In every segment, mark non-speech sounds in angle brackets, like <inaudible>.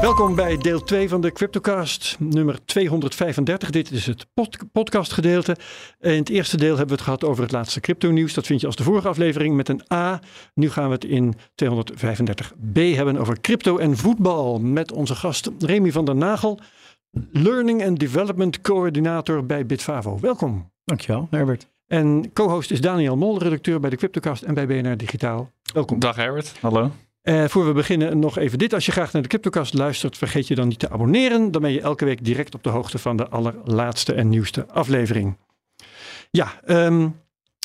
Welkom bij deel 2 van de Cryptocast, nummer 235. Dit is het pod podcastgedeelte. In het eerste deel hebben we het gehad over het laatste crypto-nieuws. Dat vind je als de vorige aflevering met een A. Nu gaan we het in 235b hebben over crypto en voetbal. Met onze gast Remy van der Nagel, Learning and Development Coördinator bij Bitfavo. Welkom. Dankjewel, Herbert. En co-host is Daniel Mol, redacteur bij de Cryptocast en bij BNR Digitaal. Welkom. Dag Herbert, hallo. Uh, voor we beginnen nog even dit. Als je graag naar de Cryptocast luistert, vergeet je dan niet te abonneren. Dan ben je elke week direct op de hoogte van de allerlaatste en nieuwste aflevering. Ja, um,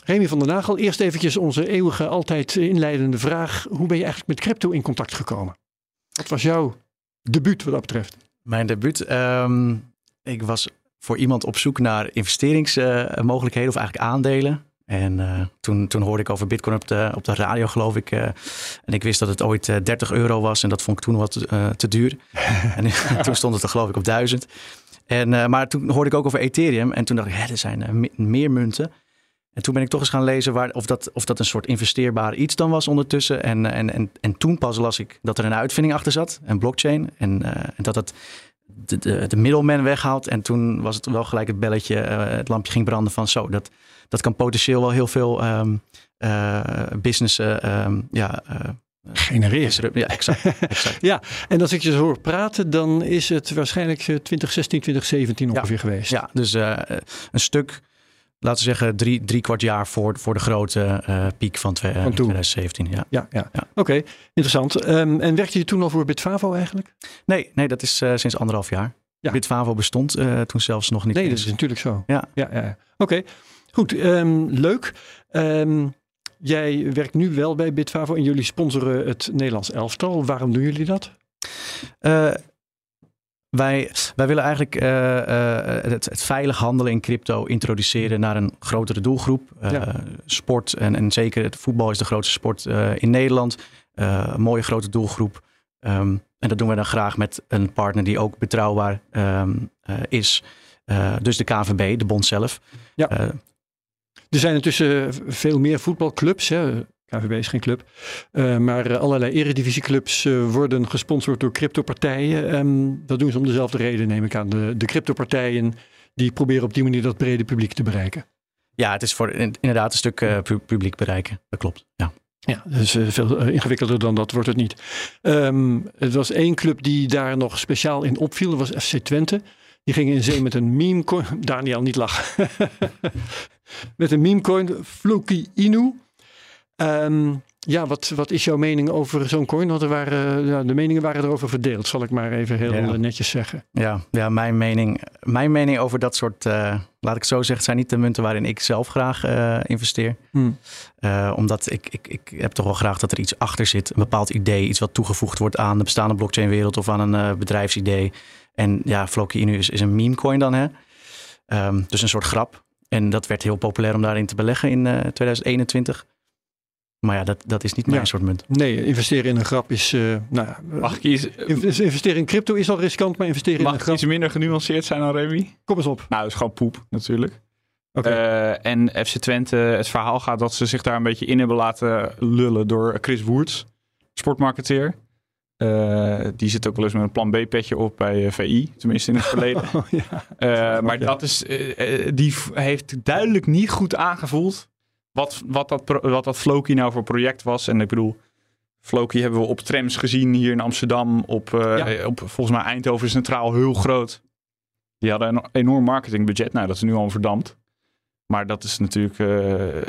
Remy van der Nagel, eerst eventjes onze eeuwige, altijd inleidende vraag. Hoe ben je eigenlijk met crypto in contact gekomen? Wat was jouw debuut wat dat betreft? Mijn debuut? Um, ik was voor iemand op zoek naar investeringsmogelijkheden of eigenlijk aandelen. En uh, toen, toen hoorde ik over Bitcoin op de, op de radio, geloof ik. Uh, en ik wist dat het ooit uh, 30 euro was. En dat vond ik toen wat te duur. <laughs> en <laughs> toen stond het er, geloof ik, op 1000. En, maar toen hoorde ik ook over Ethereum. En toen dacht ik, hè, er zijn meer munten. En toen ben ik toch eens gaan lezen waar, of, dat, of dat een soort investeerbaar iets dan was ondertussen. En, en, en, en toen pas las ik dat er een uitvinding achter zat, een blockchain. En, en dat het de, de, de middelman weghaalt. En toen was het wel gelijk het belletje, het lampje ging branden van zo, dat dat kan potentieel wel heel veel um, uh, business um, ja, uh, genereren. Ja, exact. exact. <laughs> ja, en als ik je zo hoor praten, dan is het waarschijnlijk 2016, 2017 ongeveer ja. geweest. Ja, dus uh, een stuk, laten we zeggen, drie, drie kwart jaar voor, voor de grote uh, piek van, twee, van 2017. Ja, ja, ja. ja. oké, okay, interessant. Um, en werkte je toen al voor Bitfavo eigenlijk? Nee, nee dat is sinds anderhalf jaar. Ja. Bitfavo bestond toen zelfs nog niet. Nee, dat is natuurlijk zo. Ja, ja, ja. oké. Okay. Goed, um, leuk. Um, jij werkt nu wel bij Bitfavo en jullie sponsoren het Nederlands elftal. Waarom doen jullie dat? Uh, wij, wij willen eigenlijk uh, uh, het, het, veilig handelen in crypto introduceren naar een grotere doelgroep. Ja. Sport en, en zeker het voetbal is de grootste sport in Nederland. een mooie grote doelgroep. Um, en dat doen we dan graag met een partner die ook betrouwbaar is. dus de KVB, de bond zelf. Ja. Er zijn intussen veel meer voetbalclubs. Hè. KVB is geen club. Uh, maar allerlei eredivisieclubs uh, worden gesponsord door cryptopartijen. Um, dat doen ze om dezelfde reden, neem ik aan. De, de cryptopartijen die proberen op die manier dat brede publiek te bereiken. Ja, het is voor inderdaad een stuk uh, publiek bereiken. Dat klopt, ja. Ja, dus veel ingewikkelder dan dat wordt het niet. Um, het was één club die daar nog speciaal in opviel. Dat was FC Twente. Die gingen in zee met een meme. Daniel, niet lachen. <laughs> met een meme coin, Floki Inu. Um, ja, wat, wat is jouw mening over zo'n coin? Want er waren, ja, de meningen waren erover verdeeld, zal ik maar even heel ja. netjes zeggen. Ja, ja mijn, mening, mijn mening over dat soort, uh, laat ik zo zeggen, zijn niet de munten waarin ik zelf graag uh, investeer. Hmm. Uh, omdat ik, ik, ik heb toch wel graag dat er iets achter zit, een bepaald idee, iets wat toegevoegd wordt aan de bestaande blockchain-wereld of aan een bedrijfsidee. En ja, Floki Inu is, is een meme coin dan, hè? Um, dus een soort grap. En dat werd heel populair om daarin te beleggen in uh, 2021. Maar ja, dat, dat is niet mijn ja. soort munt. Nee, investeren in een grap is. Uh, nou, Mag ik iets, investeren in crypto is al riskant, maar investeren mag in een grap. iets minder genuanceerd zijn dan Remy? Kom eens op. Nou, dat is gewoon poep, natuurlijk. Okay. Uh, en FC Twente, het verhaal gaat dat ze zich daar een beetje in hebben laten lullen door Chris Woerts, sportmarketeer. Uh, die zit ook wel eens met een plan B-petje op bij uh, VI, tenminste in het <laughs> verleden. Oh, ja. uh, maar dat is, die heeft duidelijk niet goed aangevoeld wat, wat, dat, wat dat Floki nou voor project was. En ik bedoel, Floki hebben we op trams gezien hier in Amsterdam, op, ja. op volgens mij Eindhoven Centraal heel groot. Die hadden een enorm marketingbudget. Nou, dat is nu al verdampt. Maar dat is natuurlijk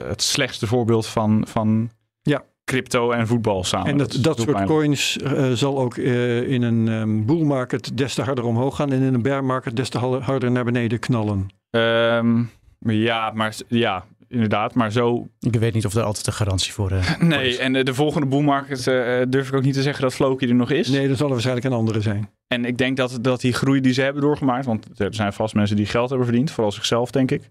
het slechtste voorbeeld van, van ja crypto en voetbal samen. En dat, dat, dat soort coins uh, zal ook uh, in een um, bull market des te harder omhoog gaan en in een bear market des te harder naar beneden knallen. Um, ja, maar ja, inderdaad. Maar zo. Ik weet niet of er altijd een garantie voor. Uh, nee, is. en de volgende bull market durf ik ook niet te zeggen dat Floki er nog is. Nee, dat zal er waarschijnlijk een andere zijn. En ik denk dat, dat die groei die ze hebben doorgemaakt, want er zijn vast mensen die geld hebben verdiend, vooral zichzelf, denk ik.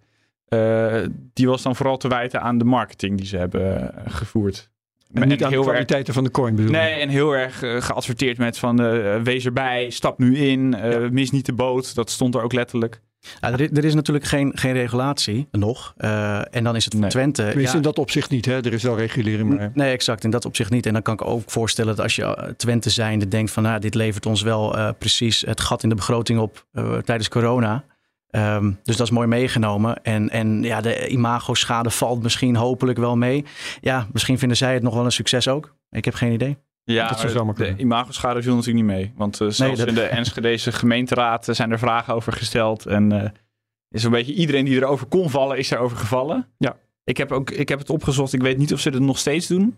die was dan vooral te wijten aan de marketing die ze hebben gevoerd. En niet en aan de kwaliteiten erg, van de coin bedoel Nee, en heel erg uh, geadverteerd met van uh, wees erbij, stap nu in, uh, ja. mis niet de boot. Dat stond er ook letterlijk. Ja, er, is, er is natuurlijk geen, geen regulatie nog. Uh, en dan is het voor Nee. Twente. Tenminste, ja, in dat opzicht niet. Hè? Er is wel regulering, maar... Nee, exact. In dat opzicht niet. En dan kan ik ook voorstellen dat als je eh, Twente zijnde denkt van... Nou, dit levert ons wel eh, precies het gat in de begroting op eh, tijdens corona. Ehm, dus dat is mooi meegenomen. En, en ja, de imago-schade valt misschien hopelijk wel mee. Ja, misschien vinden zij het nog wel een succes ook. Ik heb geen idee. Ja, Dat zou de kunnen. imagoschade viel natuurlijk niet mee. Want eh, zelfs dat- in de Enschedese gemeenteraad eh, zijn er vragen over gesteld. En eh, is een beetje iedereen die erover kon vallen, is erover gevallen. Ja. Ik heb, ook, ik heb het opgezocht. Ik weet niet of ze het nog steeds doen.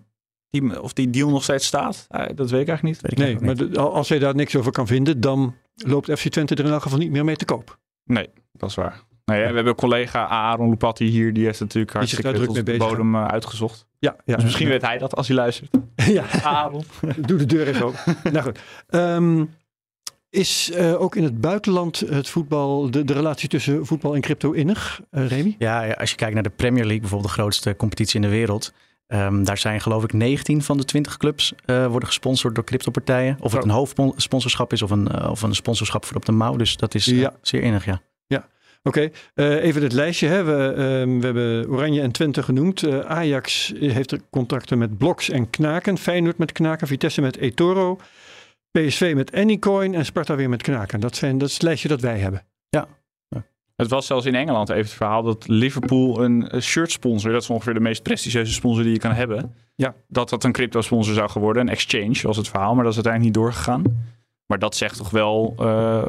Die, of die deal nog steeds staat. Dat weet ik eigenlijk niet. Ik Nee, eigenlijk maar niet. de- als jij daar niks over kan vinden, dan loopt FC Twente er in elk geval niet meer mee te koop. Nee, dat is waar. Nou ja, we hebben een collega Aaron Lupatti hier. Die heeft natuurlijk hartstikke druk de bodem eh, uitgezocht. Ja, ja. Dus misschien weet hij dat als hij luistert. <laughs> ja, Aaron. <laughs> doe de deur even open. nou goed. Ehm, is eh, ook in het buitenland het voetbal, de, de relatie tussen voetbal en crypto innig, eh Remy? Ja, ja, als je kijkt naar de Premier League, bijvoorbeeld de grootste competitie in de wereld. ehm, daar zijn geloof ik 19 van de 20 clubs eh, worden gesponsord door cryptopartijen. Of het een hoofdsponsorschap is of een, of een sponsorschap voor op de mouw. Dus dat is Ja. zeer innig, ja. Oké, eh, even het lijstje. Hè. We, ehm, we hebben Oranje en Twente genoemd. Eh, Ajax heeft er contracten met Bloks en Knaken. Feyenoord met Knaken. Vitesse met eToro. PSV met Anycoin. En Sparta weer met Knaken. Dat, zijn, dat is het lijstje dat wij hebben. Het was zelfs in Engeland even het verhaal dat Liverpool een eh, shirt sponsor, dat is ongeveer de meest prestigieuze sponsor die je kan hebben. Ja. Dat dat een crypto sponsor zou geworden, een exchange was het verhaal, maar dat is uiteindelijk niet doorgegaan. Maar dat zegt toch wel eh,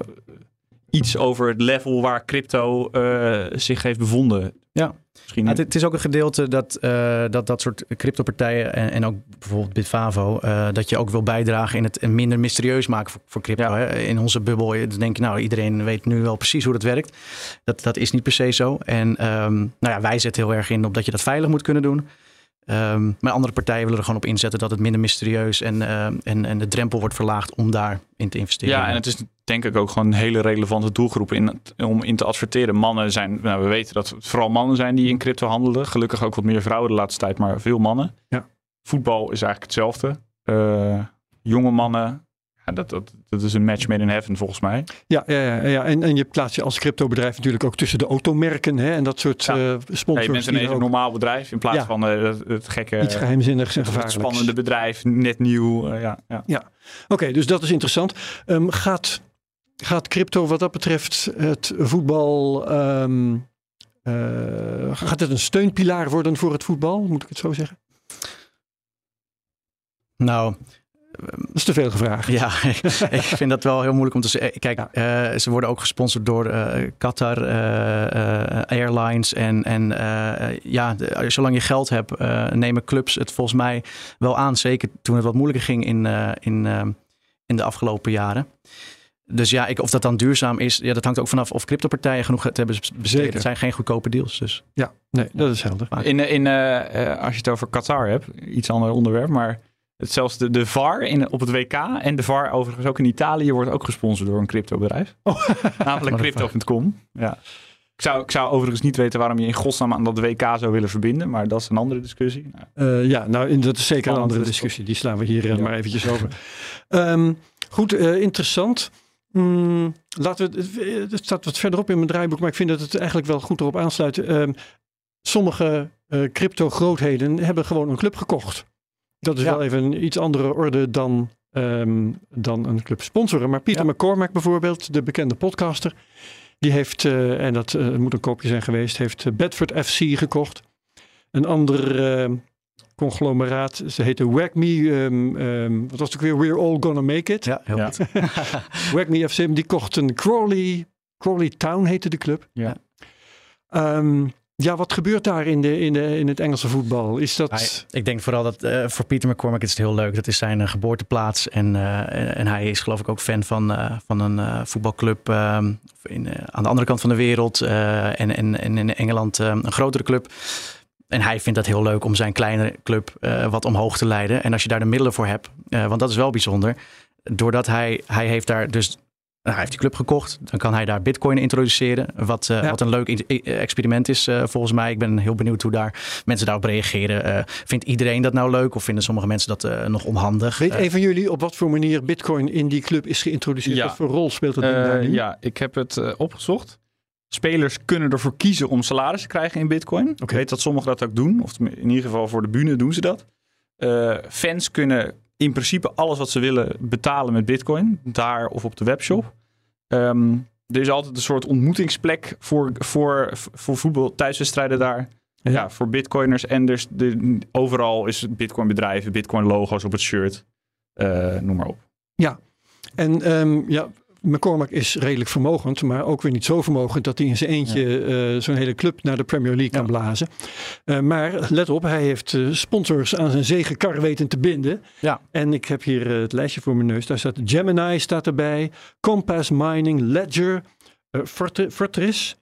iets over het level waar crypto eh, zich heeft bevonden. Ja. Misschien het, het is ook een gedeelte dat eh, dat, dat soort cryptopartijen en, en ook bijvoorbeeld Bitfavo, eh, dat je ook wil bijdragen in het minder mysterieus maken voor, voor crypto. Ja. Hè? In onze bubbel dan denk je, nou iedereen weet nu wel precies hoe dat werkt. Dat, dat is niet per se zo. En ehm, nou ja, wij zetten heel erg in op dat je dat veilig moet kunnen doen. Ehm, maar andere partijen willen er gewoon op inzetten dat het minder mysterieus en, ehm, en, en de drempel wordt verlaagd om daarin te investeren. Ja, en het is denk ik ook gewoon een hele relevante doelgroep in, om in te adverteren. Mannen zijn, nou, we weten dat het vooral mannen zijn die in crypto handelen. Gelukkig ook wat meer vrouwen de laatste tijd, maar veel mannen. Ja. Voetbal is eigenlijk hetzelfde. Eh, jonge mannen, ja, dat, dat, dat is een match made in heaven volgens mij. Ja, ja, ja, ja. En, en je plaatst je als cryptobedrijf natuurlijk ook tussen de automerken. Hè, en dat soort Ja. eh Ja, sponsors. je bent ineens een ook normaal bedrijf in plaats Ja. van eh, het, het gekke, iets geheimzinnigs en gevaarlijks. spannende bedrijf, net nieuw. eh, ja, ja. Oké, dus dat is interessant. Ehm, gaat, gaat crypto wat dat betreft het voetbal... ehm, eh, gaat het een steunpilaar worden voor het voetbal? Moet ik het zo zeggen? Nou, Dat is te veel gevraagd. Ja, <laughs> ik vind dat wel heel moeilijk om te zeggen. Kijk, eh, ze worden ook gesponsord door eh, Qatar eh, eh, Airlines. En, en eh, ja, de- zolang je geld hebt, eh, nemen clubs het volgens mij wel aan. Zeker toen het wat moeilijker ging in, eh, in, eh, in de afgelopen jaren. Dus ja, ik, of dat dan duurzaam is, ja, dat hangt ook vanaf of cryptopartijen genoeg te hebben besteed. Zeker. Het zijn geen goedkope deals. Dus. Ja, nee, dat is helder. In, eh, in, eh, eh, als je het over Qatar hebt, iets ander onderwerp, maar het, zelfs de, de VAR in, op het WK en de VAR overigens ook in Italië wordt ook gesponsord door een cryptobedrijf. <laughs> Namelijk crypto.com. Ja. Ik zou, ik zou overigens niet weten waarom je in godsnaam aan dat WK zou willen verbinden, maar dat is een andere discussie. Nou, Eh, ja, nou, in- dat is zeker een andere discussie. Die slaan we hier eh, Ja. maar eventjes over. <laughs> Ehm, goed, eh, interessant. Mm, laten we, het- staat wat verderop in mijn draaiboek, maar ik vind dat het eigenlijk wel goed erop aansluit. Ehm, sommige crypto-grootheden hebben gewoon een club gekocht. Dat is Ja. wel even een iets andere orde dan, ehm, dan een club sponsoren. Maar Peter Ja. McCormack bijvoorbeeld, de bekende podcaster, die heeft, eh, en dat eh, moet een koopje zijn geweest, heeft eh, Bedford FC gekocht. Een ander eh, conglomeraat, ze heette Wag Me, ehm, ehm, wat was het ook weer? We're All Gonna Make It. Ja, heel Ja. goed. <laughs> Wag Me FC, die kocht een Crawley, Crawley Town heette de club. Ja. Ehm, ja, wat gebeurt daar in, de, in, de, in het Engelse voetbal? Is dat... Ik denk vooral dat eh, voor Peter McCormack is het heel leuk. Dat is zijn eh, geboorteplaats. En, eh, en hij is geloof ik ook fan van, van een voetbalclub ehm, in, aan de andere kant van de wereld. en, en, en in Engeland eh, een grotere club. En hij vindt dat heel leuk om zijn kleine club wat omhoog te leiden. En als je daar de middelen voor hebt, want dat is wel bijzonder. Doordat hij, hij heeft daar dus hij heeft die club gekocht. Dan kan hij daar bitcoin introduceren. Wat, eh, Ja. wat een leuk experiment is eh, volgens mij. Ik ben heel benieuwd hoe daar mensen daarop reageren. Eh, vindt iedereen dat nou leuk? Of vinden sommige mensen dat nog onhandig? Weet een van jullie op wat voor manier Bitcoin in die club is geïntroduceerd? Ja. Wat voor rol speelt dat ding daar Eh, nu? ja, ik heb het opgezocht. spelers kunnen ervoor kiezen om salaris te krijgen in bitcoin. Ik weet dat sommigen dat ook doen. Of in ieder geval voor de bühne doen ze dat. Uh, fans kunnen in principe alles wat ze willen betalen met bitcoin. Daar of op de webshop. Um, er is altijd een soort ontmoetingsplek voor, voor, voor voetbal, thuiswedstrijden daar. Ja. voor bitcoiners. En dus de, overal is bitcoin bedrijven, bitcoin logo's op het shirt. Uh, noem maar op. Ja, en um, ja, McCormack is redelijk vermogend, maar ook weer niet zo vermogend dat hij in zijn eentje uh, zo'n hele club naar de Premier League kan blazen. Uh, maar let op, hij heeft uh, sponsors aan zijn zegenkar weten te binden. Ja. En ik heb hier het lijstje voor mijn neus. Daar staat Gemini staat erbij, Compass Mining, Ledger, Fortress,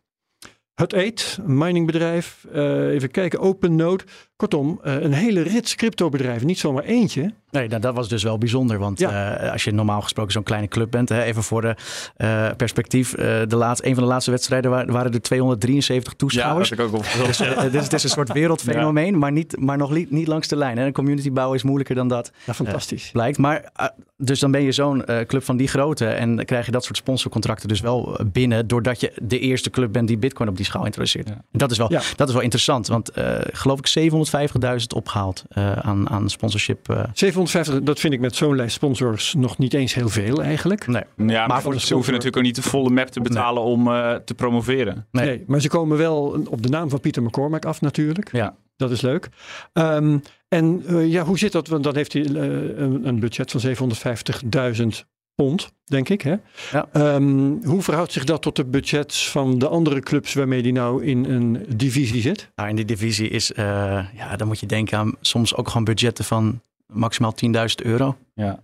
Hut 8, een miningbedrijf. even kijken, OpenNode. Kortom, een hele rits cryptobedrijven, niet zomaar eentje. Nee, nou, dat was dus wel bijzonder. Want ja. uh, als je normaal gesproken zo'n kleine club bent, hè, even voor de uh, perspectief. Uh, de laatste, een van de laatste wedstrijden waren, waren er 273 toeschouwers. Ja, dat ik ook op. dus, dus het is een soort wereldfenomeen, ja. maar, niet, maar nog li niet langs de lijn. Hè. Een community bouwen is moeilijker dan dat. Ja, fantastisch. blijkt. Maar dus dan ben je zo'n club van die grootte en dan krijg je dat soort sponsorcontracten dus wel binnen, doordat je de eerste club bent die Bitcoin op die schaal introduceert. En dat is wel, dat is wel interessant, want geloof ik 750.000 opgehaald aan, aan sponsorship. 750, dat vind ik met zo'n lijst sponsors nog niet eens heel veel eigenlijk. Nee. Ja, maar, voor de ze hoeven natuurlijk ook niet de volle map te betalen nee. om uh, te promoveren. Nee. nee. maar ze komen wel op de naam van Pieter McCormack af natuurlijk. Ja. Dat is leuk. Um, en uh, ja, hoe zit dat? Want dan heeft hij uh, een, een, budget van 750.000 pond, denk ik. Hè? Ja. Um, hoe verhoudt zich dat tot de budgets van de andere clubs waarmee die nou in een divisie zit? Nou, in die divisie is, ja, dan moet je denken aan soms ook gewoon budgetten van maximaal 10.000 euro. Ja.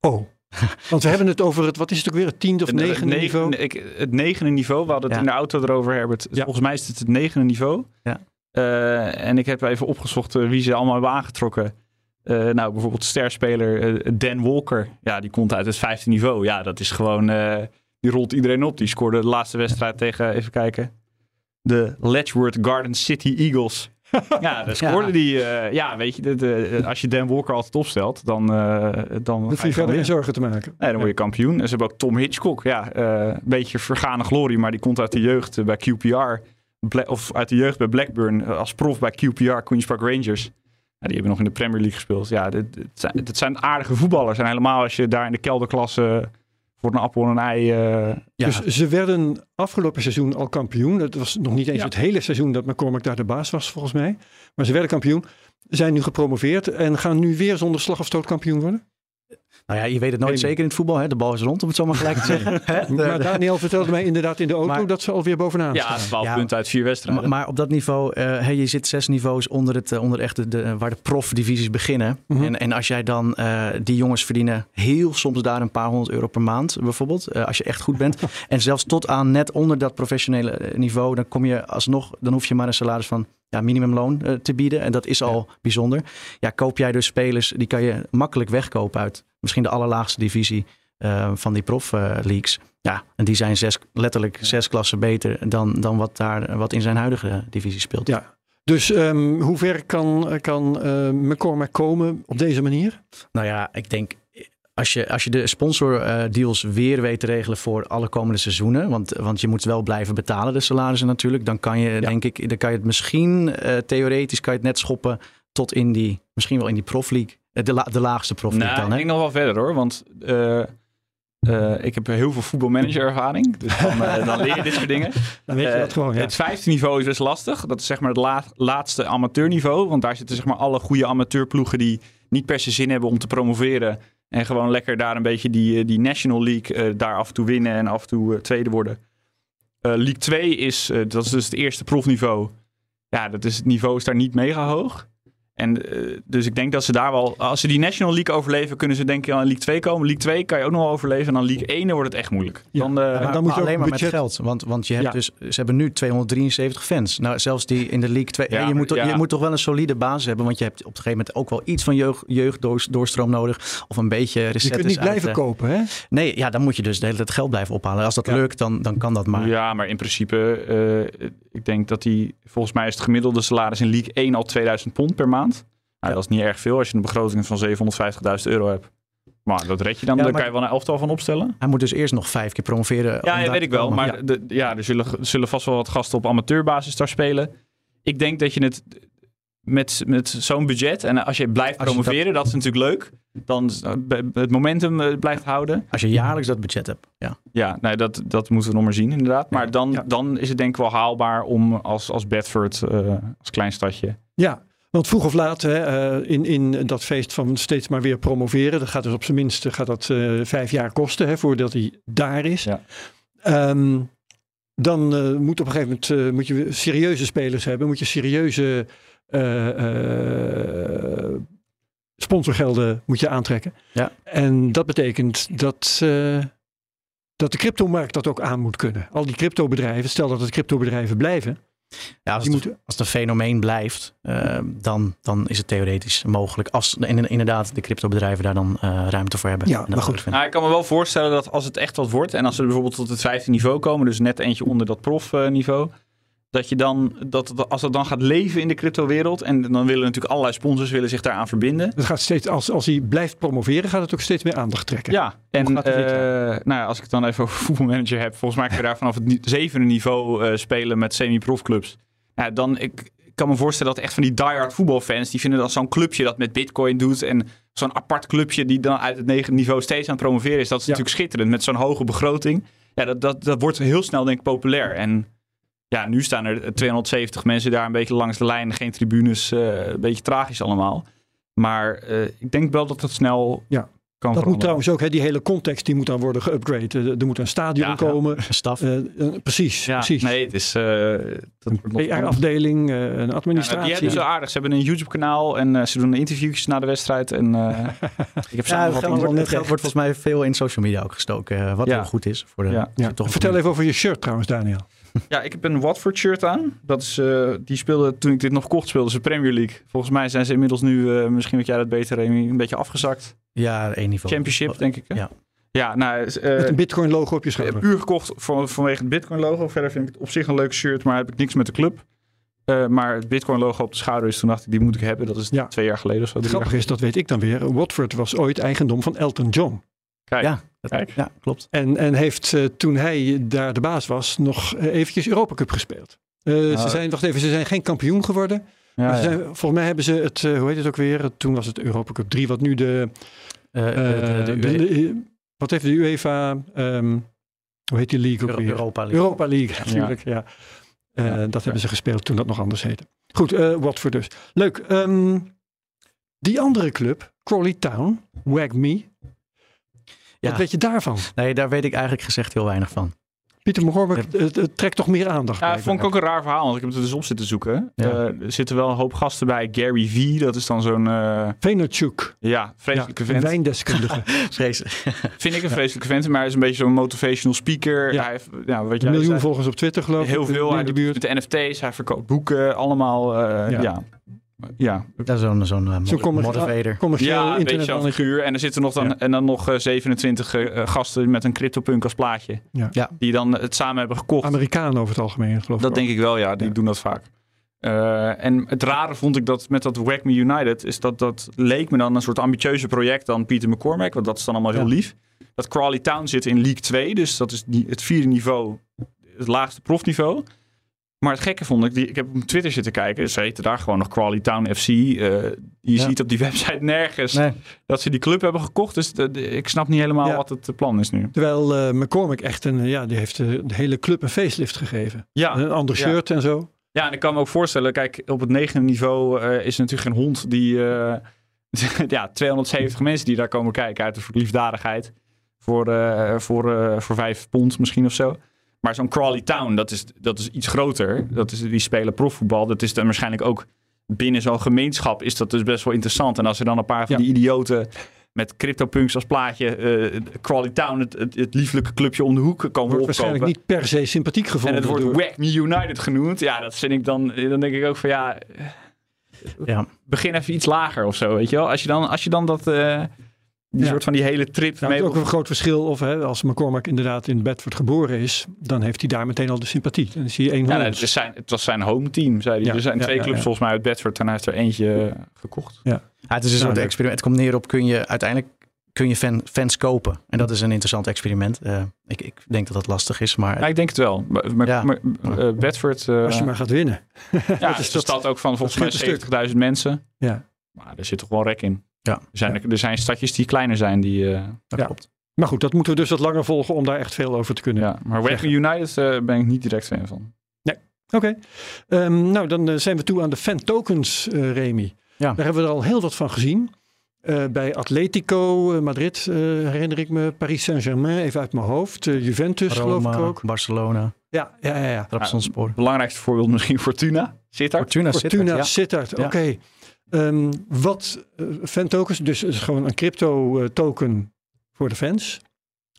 Oh. <laughs> Want we hebben het over het, wat is het ook weer, het tiende of het negende niveau? Ik, het negende niveau, we hadden het Ja. in de auto erover, Herbert. Ja. Volgens mij is het het negende niveau. Ja. Eh, en ik heb even opgezocht eh, wie ze allemaal hebben aangetrokken. Eh, nou, bijvoorbeeld sterspeler eh, Dan Walker. Ja, die komt uit het vijfde niveau. Ja, dat is gewoon... eh, die rolt iedereen op. Die scoorde de laatste wedstrijd tegen, even kijken... De Letchworth Garden City Eagles. <laughs> ja, daar scoorde Ja. die... ja, weet je, de, de- als je Dan Walker altijd opstelt, dan... dan Hoef ga je verder geen zorgen te maken. Nee, dan word je kampioen. En ze hebben ook Tom Hitchcock. Ja, een beetje vergane glorie, maar die komt uit de jeugd bij QPR. Bla- of uit de jeugd bij Blackburn. als prof bij QPR, Queen's Park Rangers. Die hebben nog in de Premier League gespeeld. Ja, dit, dit zijn, dit zijn aardige voetballers. En helemaal als je daar in de kelderklasse voor een appel en een ei... Ja. Dus ze werden afgelopen seizoen al kampioen. Het was nog niet eens Ja. het hele seizoen dat McCormack daar de baas was, volgens mij. Maar ze werden kampioen. Zijn nu gepromoveerd en gaan nu weer zonder slag of stoot kampioen worden. Nou ja, je weet het nooit zeker in het voetbal. Hè? De bal is rond, om het zo maar gelijk te zeggen. <laughs> Maar Daniel vertelde mij inderdaad in de auto Maar- dat ze alweer bovenaan ja, staan. 12 Ja. punten uit vier wedstrijden. Maar, maar op dat niveau, eh, hey, je zit zes niveaus onder, het, eh, onder echt de, de- waar de profdivisies beginnen. Mhm. en, en als jij dan, eh, die jongens verdienen heel soms daar een paar honderd euro per maand bijvoorbeeld. eh, als je echt goed bent. <laughs> en zelfs tot aan net onder dat professionele eh, niveau, dan kom je alsnog, dan hoef je maar een salaris van ja, minimumloon eh, te bieden. En dat is al bijzonder. Ja, koop jij dus spelers, die kan je makkelijk wegkopen uit misschien de allerlaagste divisie eh, van die prof-leagues. ja, en die zijn zes, letterlijk zes klassen beter dan, dan wat, daar, wat in zijn huidige divisie speelt. Ja. Dus ehm, hoe ver kan, kan eh, McCormack komen op deze manier? Nou ja, ik denk als je, als je de sponsordeals weer weet te regelen voor alle komende seizoenen, want, want je moet wel blijven betalen de salarissen natuurlijk, dan kan je denk ik, dan kan je het misschien eh, theoretisch kan je het net schoppen tot in die, misschien wel in die profleague, Eh, de, la, de laagste profleague Nou, dan. ik Hè? denk nog wel verder hoor. Want eh, eh, ik heb heel veel voetbalmanager ervaring. Dus dan, eh, <laughs> dan leer je dit soort dingen. Dan weet je Eh, dat gewoon. Ja. Het vijfde niveau is best lastig. Dat is zeg maar het la- laatste amateurniveau. Want daar zitten zeg maar alle goede amateurploegen die niet per se zin hebben om te promoveren. En gewoon lekker daar een beetje die, eh, die National League eh, daar af en toe winnen en af en toe eh, tweede worden. League 2 is, dat is dus het eerste profniveau. Ja, dat is, het niveau is daar niet mega hoog. En eh, dus ik denk dat ze daar wel, als ze die National League overleven, kunnen ze denk ik aan League 2 komen. League 2 kan je ook nog wel overleven. En dan League 1 dan wordt het echt moeilijk. Ja, Dan, eh, maar dan moet je alleen maar budget- met geld. Want, want je hebt Ja. dus, ze hebben nu 273 fans. Nou, zelfs die in de League 2. Ja, je, moet, je moet toch wel een solide basis hebben. Want je hebt op een gegeven moment ook wel iets van jeugd, jeugddoorstroom nodig. Of een beetje je recettes kunt niet uit, blijven eh, kopen, hè? Nee, ja, dan moet je dus de hele tijd geld blijven ophalen. Als dat Ja. lukt, dan, dan kan dat maar. Ja, maar in principe, eh, ik denk dat die, volgens mij is het gemiddelde salaris in League 1 al 2000 pond per maand. Nou, Dat is niet erg veel als je een begroting van 750.000 euro hebt. Maar dat red je dan. Ja, Daar kan je wel een elftal van opstellen. Hij moet dus eerst nog vijf keer promoveren. om Ja, ja weet ik wel. Maar de, ja, er zullen, zullen vast wel wat gasten op amateurbasis daar spelen. Ik denk dat je het met, met zo'n budget... en als je blijft Als je promoveren, dat... is natuurlijk leuk. Dan het momentum eh, blijft houden. Als je jaarlijks dat budget hebt. Ja. Ja, nee, dat, dat moeten we nog maar zien inderdaad. Maar dan, Ja. dan is het denk ik wel haalbaar om als, als Bedford, eh, als klein stadje... Ja, want vroeg of laat hè, eh, in, in dat feest van steeds maar weer promoveren. Dat gaat dus op zijn minst gaat dat, eh, vijf jaar kosten hè, voordat hij daar is. Ja. Ehm, dan eh, moet op een gegeven moment moet je serieuze spelers hebben. Moet je serieuze sponsorgelden moet je aantrekken. Ja. En dat betekent dat, dat de cryptomarkt dat ook aan moet kunnen. Al die cryptobedrijven, stel dat het cryptobedrijven blijven. Ja, als, het, moeten- als het een fenomeen blijft, eh, dan, dan is het theoretisch mogelijk. Als in- inderdaad de cryptobedrijven daar dan eh, ruimte voor hebben. Ja, En dat maar goed. Nou, ik kan me wel voorstellen dat als het echt wat wordt... en als ze bijvoorbeeld tot het vijfde niveau komen... dus net eentje onder dat profniveau... dat je dan, dat, als dat dan gaat leven in de cryptowereld... en dan willen natuurlijk allerlei sponsors willen zich daaraan verbinden... Het gaat steeds, als, als hij blijft promoveren, gaat het ook steeds meer aandacht trekken. Ja, en eh, nou ja, als ik het dan even over <laughs> voetbalmanager heb, volgens mij kun je daar vanaf het zevende niveau eh, spelen met semi-profclubs. Ja, dan ik, ik kan me voorstellen dat echt van die diehard voetbalfans, die vinden dat zo'n clubje dat met bitcoin doet en zo'n apart clubje die dan uit het negende niveau steeds aan het promoveren is, dat is Ja. natuurlijk schitterend met zo'n hoge begroting. Ja, dat, dat, dat wordt heel snel denk ik populair. En ja, nu staan er 270 mensen daar een beetje langs de lijn, geen tribunes, eh, een beetje tragisch allemaal. Maar eh, ik denk wel dat dat snel Ja. Dat moet trouwens ook, hè, die hele context die moet dan worden geüpgrade. Er, er moet een stadion Ja, komen. Een staf. Eh, eh, precies, Ja, precies. nee, het is... eh PR-afdeling, eh, een Ja, nou, administratie. die hebben ze aardig. Ze hebben een YouTube-kanaal en eh, ze doen interviewjes na de wedstrijd. En eh, <laughs> ik heb Ja, het geld, wordt, net het geld wordt volgens mij veel in social media ook gestoken. eh, wat Ja. heel goed is. Voor de, Ja. ja. toch Vertel even over je shirt trouwens, Daniel. Ja, ik heb een Watford shirt aan. Dat is, eh, die speelde toen ik dit nog kocht, speelde ze Premier League. Volgens mij zijn ze inmiddels nu, eh, misschien weet jij dat beter, Remy, een beetje afgezakt. Ja, één niveau. Championship, denk ik. hè? Ja. Ja, nou, eh, Met een bitcoin logo op je schouder. puur gekocht van, vanwege het Bitcoin logo. Verder vind ik het op zich een leuk shirt, maar heb ik niks met de club. Eh, maar het Bitcoin logo op de schouder is toen dacht ik, die moet ik hebben. Dat is Ja. twee jaar geleden of zo. Grappige is, dat weet ik dan weer. Watford was ooit eigendom van Elton John. Kijk, Ja, dat- Kijk. ja, klopt. En, en heeft eh, toen hij daar de baas was, nog eh, eventjes Europa Cup gespeeld. Eh, Ze Ah. zijn, wacht even, ze zijn geen kampioen geworden. ja, Maar ze ja. zijn, volgens mij hebben ze het, eh, hoe heet het ook weer? Toen was het Europa Cup 3, wat nu de, Eh, eh, de, de, de- de, de- wat heeft de UEFA, ehm, hoe heet die league ook weer? Europa League. Europa League, natuurlijk. Ja. Eh, Ja, dat ja. hebben ze gespeeld toen dat nog anders heette. Goed, eh Watford dus. Leuk. ehm, die andere club, Crawley Town, Wag Me. Ja. Wat weet je daarvan? Nee, daar weet ik eigenlijk gezegd heel weinig van. Pieter McCormick, het, het trekt toch meer aandacht. Ja, vond ik ook een raar verhaal, want ik heb het er dus op zitten zoeken. Ja. Eh, er zitten wel een hoop gasten bij. Gary V, dat is dan zo'n, eh, Vaynerchuk, ja, ja, vreselijke een vent. wijndeskundige. <laughs> Vreselijk. Vind ik een vreselijke vent, maar hij is een beetje zo'n motivational speaker. Ja. Hij heeft, ja, wat Een miljoen zei, volgers op Twitter geloof ik. heel veel. in Hij de doet buurt. met de NFT's, hij verkoopt boeken, allemaal. eh, Ja. Ja. Dat is zo'n zo'n eh, Zo'n commer- motivator. Commercieel Ja, een beetje internet zo'n figuur. En er zitten nog dan, Ja. en dan nog eh, 27 eh, gasten met een CryptoPunk als plaatje. Ja. Ja. Die dan het samen hebben gekocht. Amerikanen over het algemeen geloof ik. Dat ook. denk ik wel, ja. Die Ja. doen dat vaak. Eh, en het rare vond ik dat met dat Whack Me United, is dat dat leek me dan een soort ambitieuze project dan Peter McCormack, want dat is dan allemaal heel Ja. lief. Dat Crawley Town zit in League 2, dus dat is die, het vierde niveau, het laagste profniveau. Maar het gekke vond ik, die, ik heb op Twitter zitten kijken, ze heten daar gewoon nog Crawley Town FC. Eh, je Ja. ziet op die <laughs> website nergens Nee, dat ze die club hebben gekocht, dus de- de- ik snap niet helemaal Ja. wat het plan is nu. Terwijl eh, McCormick echt een, ja, die heeft de hele club een facelift gegeven. Ja, Een ander shirt en zo. Ja, en ik kan me ook voorstellen, kijk, op het negende niveau eh, is er natuurlijk geen hond die... <laughs> ja, 270 mensen die daar komen kijken uit de liefdadigheid. Voor, voor, voor vijf pond misschien of zo. Maar zo'n Crawley Town, dat is, dat is iets groter. Dat is, die spelen profvoetbal. Dat is dan waarschijnlijk ook binnen zo'n gemeenschap is dat dus best wel interessant. En als er dan een paar van Ja. die idioten met CryptoPunks als plaatje... eh, Crawley Town, het, het, het lieflijke clubje om de hoek, komen Wordt opkopen. waarschijnlijk niet per se sympathiek En gevonden. het wordt door- Whack Me United genoemd. Ja, dat vind ik dan... Dan denk ik ook van ja... ja. Begin even iets lager of zo, weet je wel. Als je dan, als je dan dat... eh, die Ja. soort van die hele trip Nou, het mee... is ook een groot verschil of hè, als McCormick inderdaad in Bedford geboren is, dan heeft hij daar meteen al de sympathie. Dan is hij één Ja, van nee, het, is zijn, het was zijn home team, zei hij. Ja, er zijn ja, twee ja, clubs ja. volgens mij uit Bedford en hij heeft er eentje eh, gekocht. Ja, het is een soort leuk. experiment. Het komt neer op kun je uiteindelijk kun je fan, fans kopen. En dat is een interessant experiment. Uh, ik, ik, denk dat dat lastig is, maar... Ja, ik denk het wel. Maar, maar, Ja. maar, uh, Bedford... uh, Als je maar gaat winnen. ja, <laughs> dat is is de stad ook van volgens mij stuk. 70.000 mensen. Ja. Maar er zit toch wel rek in. Ja. Er zijn, er zijn stadjes die kleiner zijn. Die, uh, dat Ja. klopt. Maar goed, dat moeten we dus wat langer volgen om daar echt veel over te kunnen. ja. Maar Wrexham United uh, ben ik niet direct fan van. Oké. Ehm, nou, dan eh, zijn we toe aan de fan tokens, eh Remy. Ja. Daar hebben we er al heel wat van gezien. Eh, bij Atletico eh, Madrid eh, herinner ik me. Paris Saint-Germain, even uit mijn hoofd. Eh, Juventus geloof ik Roma, ook. Barcelona, Ja, ja, ja. ja. Trabzonspor. Belangrijkste voorbeeld misschien Fortuna. Sittard. Fortuna, Fortuna Sittard, ja. Sittard, Ja. Ehm, wat eh, fan tokens, dus is gewoon een crypto eh, token voor de fans.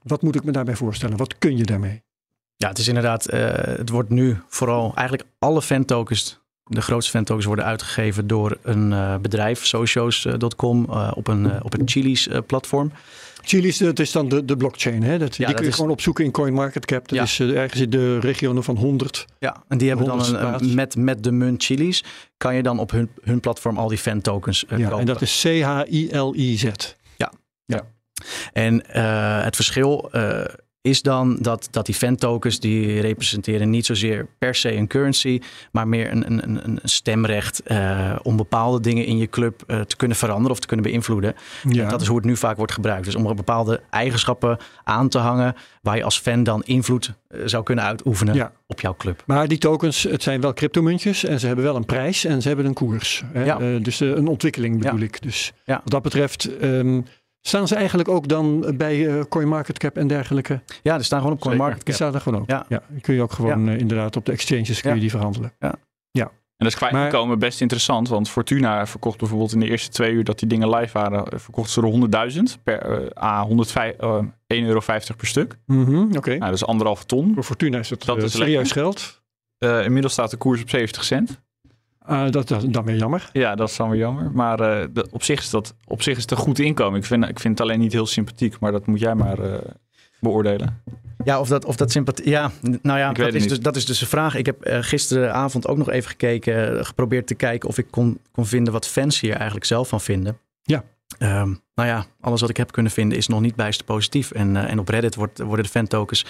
Wat moet ik me daarbij voorstellen? Wat kun je daarmee? Ja, het is inderdaad, eh, het wordt nu vooral eigenlijk alle fan-tokens, de grootste fan-tokens worden uitgegeven door een eh, bedrijf, socios.com, eh, op een, eh, op een Chili's eh, platform. Chili's, dat is dan de, de blockchain. Hè? Dat, die dat kun je is- gewoon opzoeken in CoinMarketCap. Dat Ja. is ergens in de regionen van 100. Ja, en die hebben dan een, met, met de munt Chili's, kan je dan op hun, hun platform al die fan-tokens eh, ja, kopen. en dat is C-H-I-L-I-Z. En eh, het verschil is dan dat, dat die fan-tokens die representeren niet zozeer per se een currency, maar meer een, een, een- stemrecht eh, om bepaalde dingen in je club eh, te kunnen veranderen of te kunnen beïnvloeden. Ja. En dat is hoe het nu vaak wordt gebruikt. Dus om bepaalde eigenschappen aan te hangen waar je als fan dan invloed eh, zou kunnen uitoefenen Ja. op jouw club. Maar die tokens, het zijn wel cryptomuntjes en ze hebben wel een prijs en ze hebben een koers. Hè? Ja. Dus een ontwikkeling bedoel ik. Dus Ja. wat dat betreft ehm, staan ze eigenlijk ook dan bij eh, CoinMarketCap en dergelijke. Ja, er staan gewoon op Die CoinMarketCap. staan er gewoon ook. Ja. die kun je ook gewoon eh, inderdaad op de exchanges kun je Ja. die verhandelen. En dat is kwijtgekomen best interessant. Want Fortuna verkocht bijvoorbeeld in de eerste twee uur dat die dingen live waren, eh, verkochten ze er 100.000 per A 105, eh, 1,50 euro per stuk. Mhm, Oké. Nou, dat is anderhalve ton. Voor Fortuna is het Dat is serieus lekker. geld. Eh, inmiddels staat de koers op 70 cent. Ah, dat, dat dan weer jammer. Ja, dat is dan weer jammer. Maar eh, de- op, zich is dat, op zich is het een goed inkomen. Ik vind, ik vind het alleen niet heel sympathiek, maar dat moet jij maar eh, beoordelen. Ja, of dat, of dat sympathie. Ja, nou ja, dat is, dus, dat is dus de vraag. Ik heb gisteravond ook nog even gekeken, geprobeerd te kijken of ik kon, kon vinden wat fans hier eigenlijk zelf van vinden. Ja. Ehm, nou ja, alles wat ik heb kunnen vinden is nog niet bijster positief. En, en op Reddit wordt, worden de fan-tokens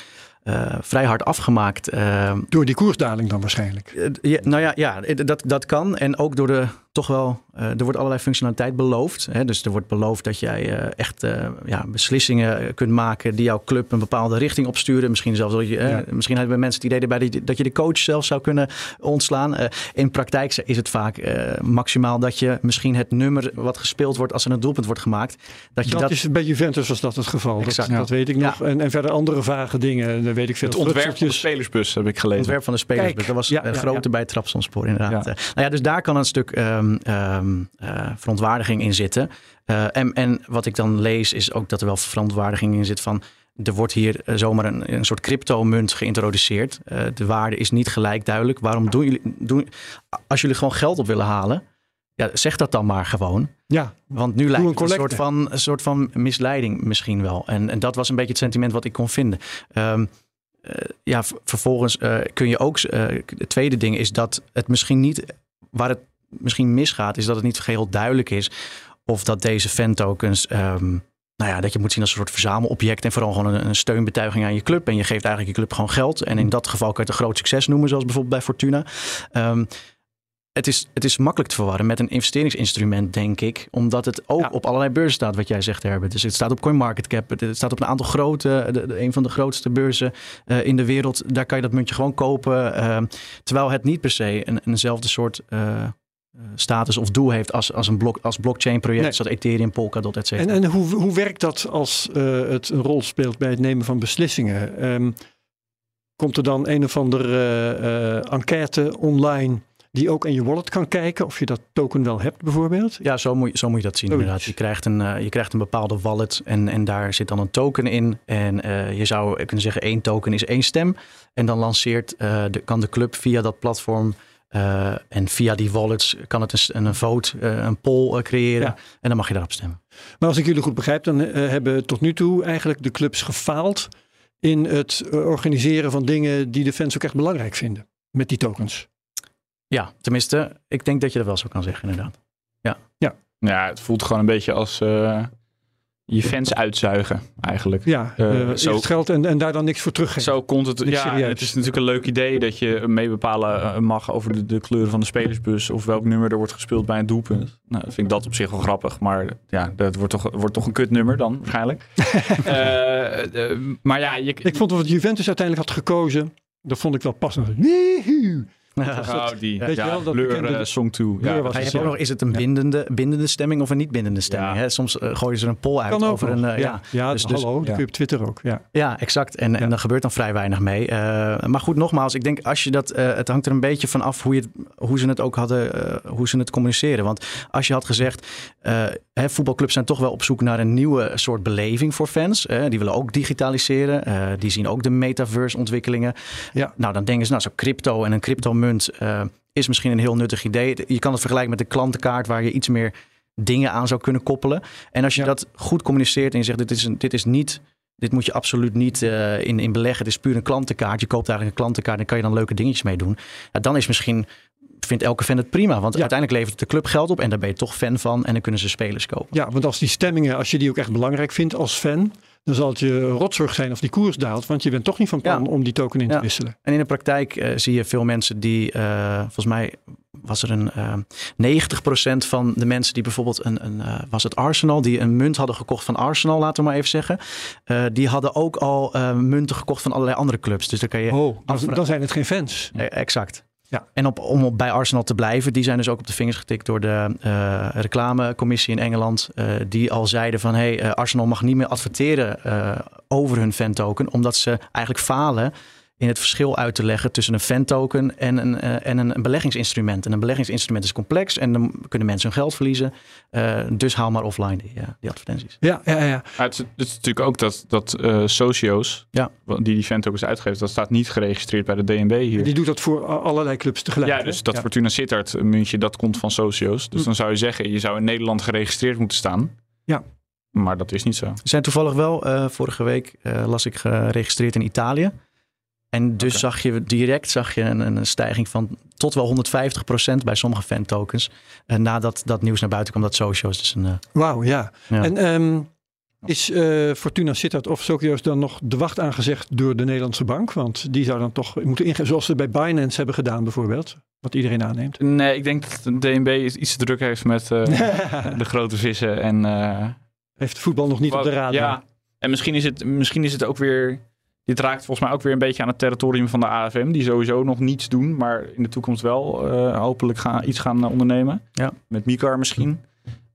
eh, vrij hard afgemaakt. Ehm, Door die koersdaling dan waarschijnlijk. eh, ja, nou ja, ja dat, dat kan. En ook door de toch wel, eh, er wordt allerlei functionaliteit beloofd. Hè? Dus er wordt beloofd dat jij echt ja, beslissingen kunt maken die jouw club een bepaalde richting opsturen. Misschien zelfs dat je, Ja. misschien hebben mensen het idee erbij dat je de coach zelf zou kunnen ontslaan. In praktijk is het vaak maximaal dat je misschien het nummer wat gespeeld wordt als er een doelpunt wordt gemaakt. Dat je Dat, dat, is bij Juventus was dat het geval. Dat, Exact. dat weet ik nog. En, en verder andere vage dingen. Weet ik veel. Het ontwerp van de spelersbus heb ik gelezen. ontwerp van de spelers. Kijk, dat was ja, een ja, grote bij Trapsonspoor inderdaad. Eh, nou ja, dus daar kan een stuk ehm, ehm, eh, verontwaardiging in zitten. Eh, en, en wat ik dan lees is ook dat er wel verontwaardiging in zit van... Er wordt hier eh, zomaar een, een soort crypto-munt geïntroduceerd. Eh, de waarde is niet gelijk duidelijk. Waarom doen jullie... Doen, als jullie gewoon geld op willen halen... Ja, zeg dat dan maar gewoon. Ja, Want nu lijkt een het een soort, van, een soort van misleiding misschien wel. En, en dat was een beetje het sentiment wat ik kon vinden. Eh, ja, v- vervolgens eh, kun je ook... eh, het tweede ding is dat het misschien niet... Waar het misschien misgaat, is dat het niet geheel duidelijk is... of dat deze fan-tokens... ehm, nou ja, dat je moet zien als een soort verzamelobject... en vooral gewoon een, een steunbetuiging aan je club. En je geeft eigenlijk je club gewoon geld. En in dat geval kan je het een groot succes noemen... zoals bijvoorbeeld bij Fortuna. Ehm, het is, het is makkelijk te verwarren met een investeringsinstrument, denk ik. Omdat het ook Ja. op allerlei beurzen staat, wat jij zegt, Herbert. Dus het staat op CoinMarketCap. Het, het staat op een aantal grote, de, de- een van de grootste beurzen eh, in de wereld. Daar kan je dat muntje gewoon kopen. ehm, terwijl het niet per se een, eenzelfde soort eh, eh, status of doel heeft als, als een blok, als blockchain project. Nee. Zoals Ethereum, Polkadot, et cetera. En, en hoe, hoe werkt dat als het een rol speelt bij het nemen van beslissingen? Ehm, komt er dan een of andere enquête online die ook in je wallet kan kijken of je dat token wel hebt bijvoorbeeld? Ja, zo moet, je, zo moet je dat zien inderdaad. Je krijgt een, eh, je krijgt een bepaalde wallet en, en daar zit dan een token in. En eh, je zou kunnen zeggen één token is één stem. En dan lanceert, eh, de, kan de club via dat platform en via die wallets kan het een, een, vote, een poll creëren. Ja. En dan mag je daarop stemmen. Maar als ik jullie goed begrijp, dan hebben tot nu toe eigenlijk de clubs gefaald in het organiseren van dingen die de fans ook echt belangrijk vinden met die tokens. Ja, tenminste, ik denk dat je dat wel zo kan zeggen inderdaad. Ja, het voelt gewoon een beetje als... eh, je fans uitzuigen, eigenlijk. Ja, Eh, eh, zo- eerst geld en, en daar dan niks voor teruggeven. Zo komt het. Niks Ja, serieus. het is natuurlijk een leuk idee dat je mee bepalen mag over de, de kleuren van de spelersbus of welk nummer er wordt gespeeld bij een doelpunt. Nou, vind ik dat op zich wel grappig, maar ja, dat wordt toch, wordt toch een kutnummer dan waarschijnlijk. <laughs> Maar ja, je, Ik vond wat Juventus uiteindelijk had gekozen, dat vond ik wel passend. Oh, die Weet je ja, wel, dat Blur eh, Song 2. Blur Ja, was je het nog, is het een bindende, bindende stemming of een niet bindende stemming? Ja. Hè? Soms eh, gooien ze een poll uit Kan over een... eh, ja, ja. ja Dus- dus, hallo, dat ja. kun je op Twitter ook. Ja. Ja, exact. En, en er gebeurt dan vrij weinig mee. Eh, maar goed, nogmaals, ik denk als je dat. eh, het hangt er een beetje van af hoe, je, het- hoe ze het ook hadden, eh, hoe ze het communiceren. Want als je had gezegd, eh, hè, voetbalclubs zijn toch wel op zoek naar een nieuwe soort beleving voor fans. eh, die willen ook digitaliseren. eh, die zien ook de metaverse ontwikkelingen. Ja. Nou, dan denken ze, nou, zo crypto en een cryptomunt eh is misschien een heel nuttig idee. Je kan het vergelijken met de klantenkaart waar je iets meer dingen aan zou kunnen koppelen. En als je Ja. dat goed communiceert en je zegt, dit is, een, dit is niet dit moet je absoluut niet eh, in, in beleggen. Het is puur een klantenkaart. Je koopt eigenlijk een klantenkaart en kan je dan leuke dingetjes mee doen. Ja, dan is misschien, vindt elke fan het prima. Want Ja. uiteindelijk levert de club geld op en daar ben je toch fan van. En dan kunnen ze spelers kopen. ja, want als die stemmingen, als je die ook echt belangrijk vindt als fan, dan zal het je rotzorg zijn of die koers daalt. Want je bent toch niet van plan Ja. om die token in Ja. te wisselen. En in de praktijk eh, zie je veel mensen die, eh, volgens mij was er een eh 90% van de mensen die bijvoorbeeld een, een was het Arsenal, die een munt hadden gekocht van Arsenal, laten we maar even zeggen. die hadden ook al munten gekocht van allerlei andere clubs. Dus dan kan je Oh, dan, zijn het geen fans. Eh, exact. En op, om bij Arsenal te blijven, die zijn dus ook op de vingers getikt door de eh, reclamecommissie in Engeland. eh, die al zeiden van hey, eh, Arsenal mag niet meer adverteren over hun fantoken. Omdat ze eigenlijk falen in het verschil uit te leggen tussen een fantoken en een, eh, en een, een beleggingsinstrument. En een beleggingsinstrument is complex en dan kunnen mensen hun geld verliezen. Eh, dus haal maar offline die, eh, die advertenties. Ja, ja, ja. Maar het, is- het is natuurlijk ook dat, dat eh, Socio's, Ja. die die eens uitgeeft, dat staat niet geregistreerd bij de DNB hier. Die doet dat voor allerlei clubs tegelijk. Ja, hè? dus dat Ja. Fortuna Sittard muntje, dat komt van Socio's. Dus Hm. dan zou je zeggen, je zou in Nederland geregistreerd moeten staan. Ja. Maar dat is niet zo. Ze zijn toevallig wel, eh, vorige week eh, las ik geregistreerd in Italië. En dus zag je direct zag je een, een stijging van tot wel 150% bij sommige fan-tokens. En nadat dat nieuws naar buiten kwam, dat socials. Dus een, eh, Wauw, ja. ja. En ehm, is eh, Fortuna Sittard of Socios dan nog de wacht aangezegd door de Nederlandse bank? Want die zou dan toch moeten ingaan, zoals ze bij Binance hebben gedaan bijvoorbeeld. Wat iedereen aanneemt. Nee, ik denk dat de DNB iets te druk heeft met eh, <laughs> de grote vissen. En, eh, Heeft voetbal nog niet op de radar. Ja, en misschien is, het, misschien is het ook weer... Dit raakt volgens mij ook weer een beetje aan het territorium van de AFM. Die sowieso nog niets doen, maar in de toekomst wel eh, hopelijk gaan, iets gaan eh, ondernemen. Ja. Met Mikar misschien.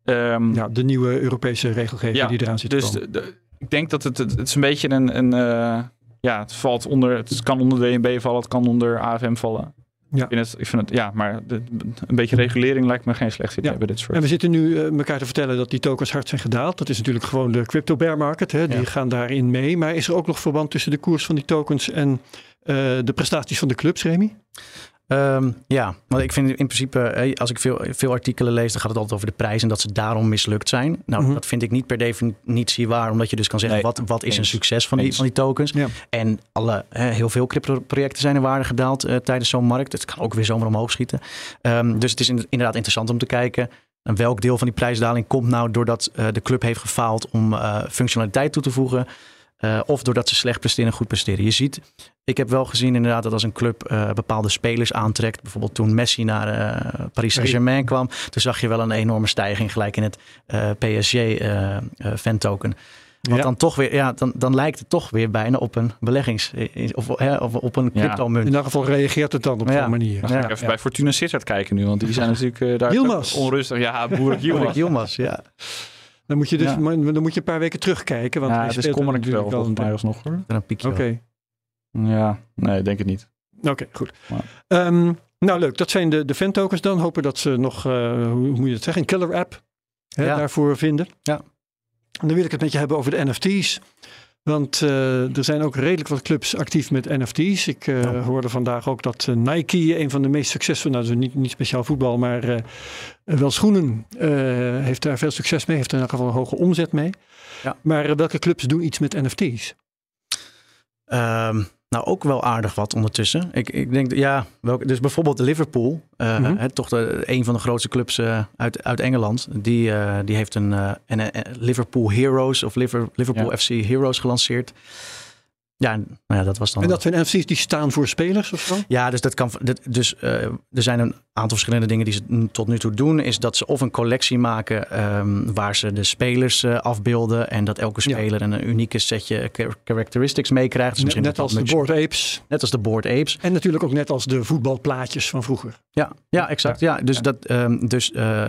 Ehm, Ja, de nieuwe Europese regelgeving Ja, die eraan zit te Dus de- de- ik denk dat het, het, het is een beetje een, een eh, ja, het valt onder, het kan onder DNB vallen, het kan onder AFM vallen. Ja. Ik, vind het, ik vind het, ja, maar de- een beetje regulering lijkt me geen slecht idee Ja. bij dit soort. En we zitten nu eh, elkaar te vertellen dat die tokens hard zijn gedaald. Dat is natuurlijk gewoon de crypto bear market. Hè? Die Ja. gaan daarin mee. Maar is er ook nog verband tussen de koers van die tokens en eh, de prestaties van de clubs, Remy? Ehm, ja, want ik vind in principe, eh, als ik veel, veel artikelen lees, dan gaat het altijd over de prijs en dat ze daarom mislukt zijn. Nou, Mhm. dat vind ik niet per definitie waar, omdat je dus kan zeggen, Nee, wat, wat is een succes van die, van die tokens? Ja. En alle, heel veel crypto-projecten zijn in waarde gedaald eh, tijdens zo'n markt. Het kan ook weer zomaar omhoog schieten. Ehm, dus het is in- inderdaad interessant om te kijken welk deel van die prijsdaling komt nou doordat eh, de club heeft gefaald om functionaliteit toe te voegen. Eh, of doordat ze slecht presteren en goed presteren. Je ziet, ik heb wel gezien inderdaad dat als een club eh, bepaalde spelers aantrekt. Bijvoorbeeld toen Messi naar eh, Paris Saint-Germain kwam. Toen zag je wel een enorme stijging gelijk in het eh PSG eh, eh, fan token. Wat Ja. dan toch weer, ja, dan, dan lijkt het toch weer bijna op een beleggings- of, hè, of op een Ja. crypto munt. In elk geval reageert het dan op Ja. zo'n manier. Dan ga ik even ja. bij Fortuna Sittard kijken nu, want die zijn natuurlijk eh, daar onrustig. Ja, <laughs> Yilmaz. Yilmaz, ja. Dan moet je dus Ja. maar dan moet je een paar weken terugkijken. Want Ja, hij het is speelt kommerlijk wel, natuurlijk volgens mij een- alsnog hoor. Dan een piekje. Oké, Ja, nee, denk het niet. Oké, goed. Maar- Ehm, nou, leuk. Dat zijn de, de fan tokens dan. Hopen dat ze nog, eh, hoe, hoe moet je het zeggen, een killer app hè, Ja. daarvoor vinden. Ja. En dan wil ik het met je hebben over de NFT's. Want eh, er zijn ook redelijk wat clubs actief met NFT's. Ik Ja. hoorde vandaag ook dat eh, Nike, een van de meest succesvolle, nou, dus niet, niet speciaal voetbal, maar wel schoenen, heeft daar veel succes mee. Heeft er in elk geval een hoge omzet mee. Ja. Maar welke clubs doen iets met NFT's? Ehm, Nou, ook wel aardig wat ondertussen. Ik, ik denk, ja, welke, dus bijvoorbeeld Liverpool, uh, Mhm. hè, toch de, een van de grootste clubs eh, uit, uit Engeland. Die, eh, die heeft een, eh, een, Liverpool Heroes of Liver- Liverpool Ja. FC Heroes gelanceerd. Ja, nou ja, dat was dan. En dat zijn NFT's die staan voor spelers of zo? Ja, dus dat kan. Dus eh, er zijn een aantal verschillende dingen die ze tot nu toe doen. Is dat ze of een collectie maken ehm, waar ze de spelers eh, afbeelden. En dat elke Ja. speler een unieke setje char- characteristics meekrijgt. Dus Net, misschien net als de Board Apes. net als de Board Apes. En natuurlijk ook net als de voetbalplaatjes van vroeger. Ja, ja exact. Ja, dus dat, ehm, dus eh,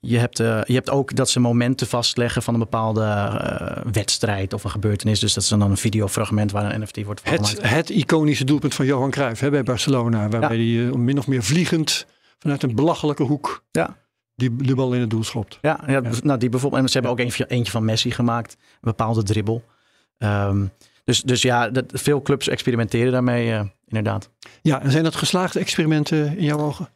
je, hebt, eh, je hebt ook dat ze momenten vastleggen van een bepaalde eh, wedstrijd of een gebeurtenis. Dus dat is dan een videofragment waar een NFT wordt van Het, het iconische doelpunt van Johan Cruijff hè, bij Barcelona. Waarbij hij eh, min of meer vliegend vanuit een belachelijke hoek Ja. die de bal in het doel schopt. Ja, ja, Nou, die bijvoorbeeld. En ze hebben ook eentje, eentje van Messi gemaakt. Een bepaalde dribbel. Ehm, dus, dus ja, dat, veel clubs experimenteren daarmee, eh, inderdaad. Ja, en zijn dat geslaagde experimenten in jouw ogen?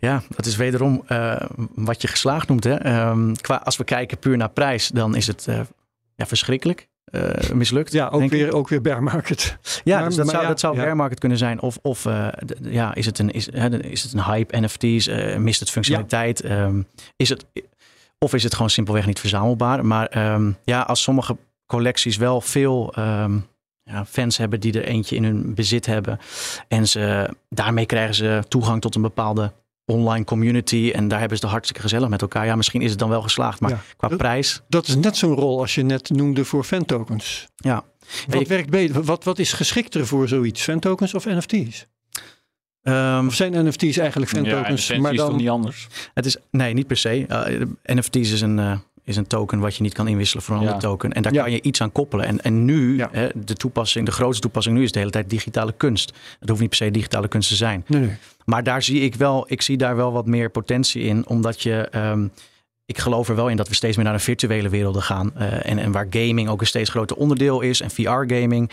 Ja, dat is wederom eh, wat je geslaagd noemt. Hè. Ehm, qua, als we kijken puur naar prijs, dan is het eh, ja, verschrikkelijk mislukt. Ja, ook ik. weer, ook weer bear market. Ja, Maar- dus dat maar zou, ja, dat zou ja. bear market kunnen zijn. Of, of ja, is, het een, is, hè, is het een hype, NFT's, mist het functionaliteit? Ehm, is het, of is het gewoon simpelweg niet verzamelbaar? Maar ehm, ja, als sommige collecties wel veel ehm, ja, fans hebben die er eentje in hun bezit hebben. En ze, daarmee krijgen ze toegang tot een bepaalde online community. En daar hebben ze het hartstikke gezellig met elkaar. Ja, misschien is het dan wel geslaagd. Maar Ja. qua Dat- prijs, Dat is net zo'n rol als je net noemde voor fan-tokens. ja. Wat je- werkt beter? Wat, wat is geschikter voor zoiiets? Fan-tokens of NFT's? Ehm, Of zijn NFT's eigenlijk Ja, en fan-tokens? essentie maar is toch dan niet anders. Het is, nee, niet per se. Uh, NFT's is een, eh, is een token wat je niet kan inwisselen voor een Ja. andere token. En daar Ja. kan je iets aan koppelen. En, en nu, Ja. hè, de toepassing, de grootste toepassing nu is de hele tijd digitale kunst. Het hoeft niet per se digitale kunst te zijn. Nee, nee. Maar daar zie ik wel, ik zie daar wel wat meer potentie in. Omdat je, ehm, ik geloof er wel in dat we steeds meer naar een virtuele werelden gaan. eh, en, en waar gaming ook een steeds groter onderdeel is. En VR-gaming.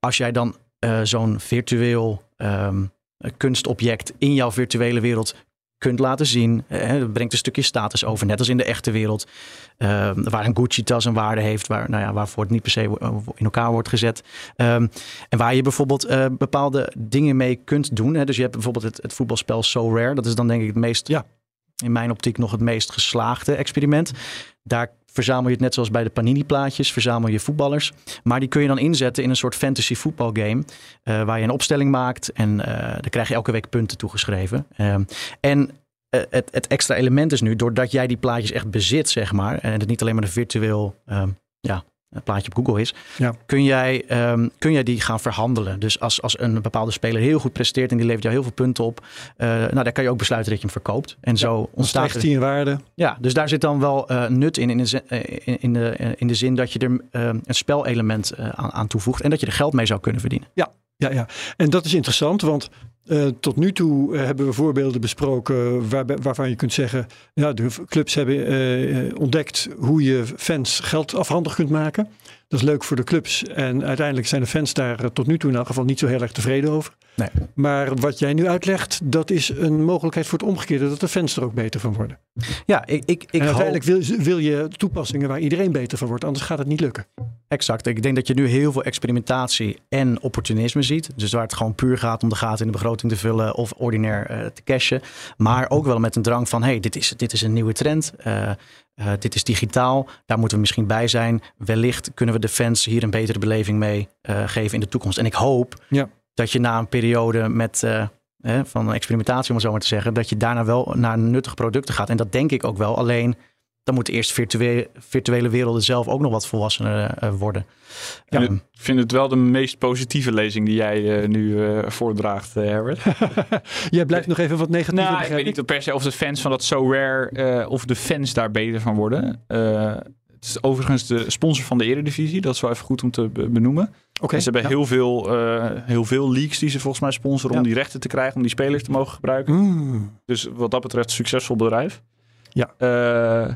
Als jij dan eh, zo'n virtueel ehm, kunstobject in jouw virtuele wereld kunt laten zien. eh, dat brengt een stukje status over, net als in de echte wereld. Ehm, waar een Gucci-tas een waarde heeft, waar, nou ja, waarvoor het niet per se wo- in elkaar wordt gezet. Ehm, en waar je bijvoorbeeld eh, bepaalde dingen mee kunt doen. Hè. Dus je hebt bijvoorbeeld het, het voetbalspel So Rare. Dat is dan denk ik het meest, Ja. in mijn optiek nog het meest geslaagde experiment. Daar verzamel je het net zoals bij de Panini-plaatjes, verzamel je voetballers. Maar die kun je dan inzetten in een soort fantasy voetbalgame. eh waar je een opstelling maakt en eh daar krijg je elke week punten toegeschreven. Ehm, en eh, het, het extra element is nu, doordat jij die plaatjes echt bezit, zeg maar, en het niet alleen maar een virtueel ehm, ja, een plaatje op Google is, Ja. kun, jij, ehm, kun jij die gaan verhandelen. Dus als, als een bepaalde speler heel goed presteert en die levert jou heel veel punten op, eh, nou, dan kan je ook besluiten dat je hem verkoopt. En zo ontstaat die in waarde. ja, dus daar zit dan wel eh, nut in, in de, zin- eh, in, in, de, eh, in de zin dat je er eh, een spelelement eh, aan, aan toevoegt en dat je er geld mee zou kunnen verdienen. Ja, ja. En dat is interessant, want eh, tot nu toe eh, hebben we voorbeelden besproken waarvan je kunt zeggen, ja, de clubs hebben eh, ontdekt hoe je fans geld afhandig kunt maken. Dat is leuk voor de clubs en uiteindelijk zijn de fans daar eh, tot nu toe in elk geval niet zo heel erg tevreden over. Nee. Maar wat jij nu uitlegt, dat is een mogelijkheid voor het omgekeerde, dat de fans er ook beter van worden. Ja, ik, ik, ik en hoop- uiteindelijk wil, wil je toepassingen waar iedereen beter van wordt, anders gaat het niet lukken. Exact. Ik denk dat je nu heel veel experimentatie en opportunisme ziet. Dus waar het gewoon puur gaat om de gaten in de begroting te vullen of ordinair eh, te cashen. Maar ook wel met een drang van, hey, dit is, dit is een nieuwe trend. Eh, eh, dit is digitaal. Daar moeten we misschien bij zijn. Wellicht kunnen we de fans hier een betere beleving mee eh, geven in de toekomst. En ik hoop Ja. dat je na een periode met... eh, van experimentatie, om het zo maar te zeggen, dat je daarna wel naar nuttige producten gaat. En dat denk ik ook wel. Alleen dan moeten eerst virtuele, virtuele werelden zelf ook nog wat volwassener eh, worden. Ja. Ehm, Ik vind het wel de meest positieve lezing die jij eh, nu eh, voordraagt, eh, Herbert. <laughs> Jij blijft nog even wat negatief. nou, ik weet niet per se of de fans van dat So Rare, eh, of de fans daar beter van worden. Eh, het is overigens de sponsor van de Eredivisie. Dat is wel even goed om te be- benoemen. Oké. En ze hebben ja. heel, veel, eh, heel veel leaks die ze volgens mij sponsoren om die rechten te krijgen, om die spelers te mogen gebruiken. Mm. Dus wat dat betreft succesvol bedrijf. Ja. Eh,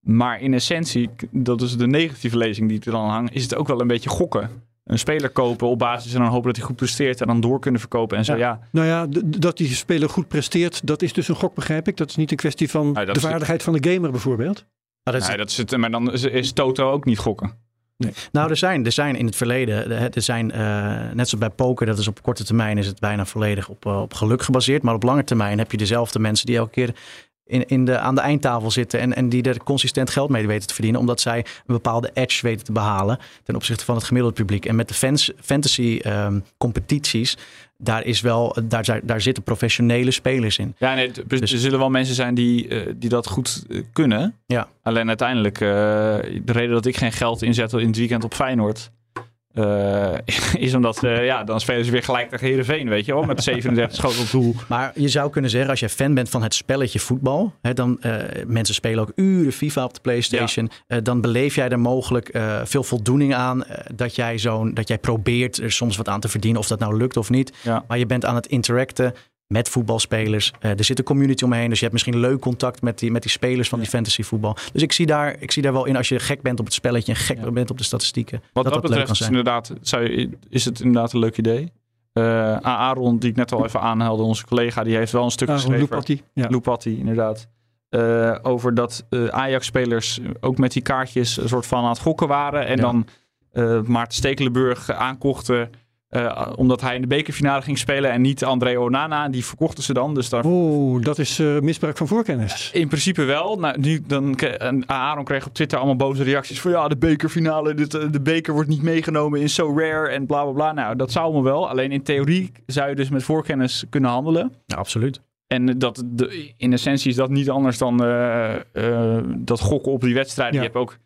maar in essentie, dat is de negatieve lezing die er dan hangt, is het ook wel een beetje gokken. Een speler kopen op basis en dan hopen dat hij goed presteert en dan door kunnen verkopen en zo. Ja. Ja, Nou ja, dat die speler goed presteert, dat is dus een gok, begrijp ik. Dat is niet een kwestie van dat de vaardigheid van de gamer bijvoorbeeld. maar dat is- Nee, dat is het, maar dan is, is Toto ook niet gokken. Nee. Nou, er zijn, er zijn in het verleden, er zijn, eh, net zoals bij poker, dat is op korte termijn is het bijna volledig op, eh, op geluk gebaseerd. Maar op lange termijn heb je dezelfde mensen die elke keer in, in de, aan de eindtafel zitten en, en die er consistent geld mee weten te verdienen. Omdat zij een bepaalde edge weten te behalen ten opzichte van het gemiddelde publiek. En met de fans, fantasy ehm, competities, daar, is wel, daar, daar, daar zitten professionele spelers in. Ja, nee, d- Dus- er zullen wel mensen zijn die, eh, die dat goed eh, kunnen. Ja. Alleen uiteindelijk, eh, de reden dat ik geen geld inzet in het weekend op Feyenoord... eh, <laughs> is omdat, eh, ja, dan spelen ze weer gelijk tegen Heerenveen, weet je wel. Met 37 schoten op doel. Maar je zou kunnen zeggen, als jij fan bent van het spelletje voetbal, hè, dan eh, mensen spelen ook uren FIFA op de PlayStation, dan beleef jij er mogelijk veel voldoening aan dat jij zo'n dat jij probeert er soms wat aan te verdienen, of dat nou lukt of niet. Ja. Maar je bent aan het interacten met voetbalspelers. Eh, er zit een community omheen, dus je hebt misschien leuk contact met die, met die spelers van die fantasy voetbal. Dus ik zie, daar, ik zie daar wel in, als je gek bent op het spelletje en gek Ja. bent op de statistieken, Wat dat, dat dat leuk betreft is, inderdaad, zou je, is het inderdaad een leuk idee. Eh, Aaron, die ik net al even aanhaalde, onze collega, die heeft wel een stuk Ah, geschreven. Loepatti. Ja. Loepatti, inderdaad. Eh, over dat eh, Ajax-spelers ook met die kaartjes een soort van aan het gokken waren. En Ja. dan eh Maarten Stekelenburg aankochten. Eh, omdat hij in de bekerfinale ging spelen en niet André Onana. Die verkochten ze dan. Dus daar, Oeh, dat is eh, misbruik van voorkennis. in principe wel. Nou, nu, dan, Aaron kreeg op Twitter allemaal boze reacties. Van ja, de bekerfinale, dit, eh, de beker wordt niet meegenomen, is zo rare en bla bla bla. Nou, dat zou allemaal wel. Alleen in theorie zou je dus met voorkennis kunnen handelen. Ja, absoluut. En dat de, in essentie is dat niet anders dan eh, eh, dat gokken op die wedstrijden. Ja. Je hebt ook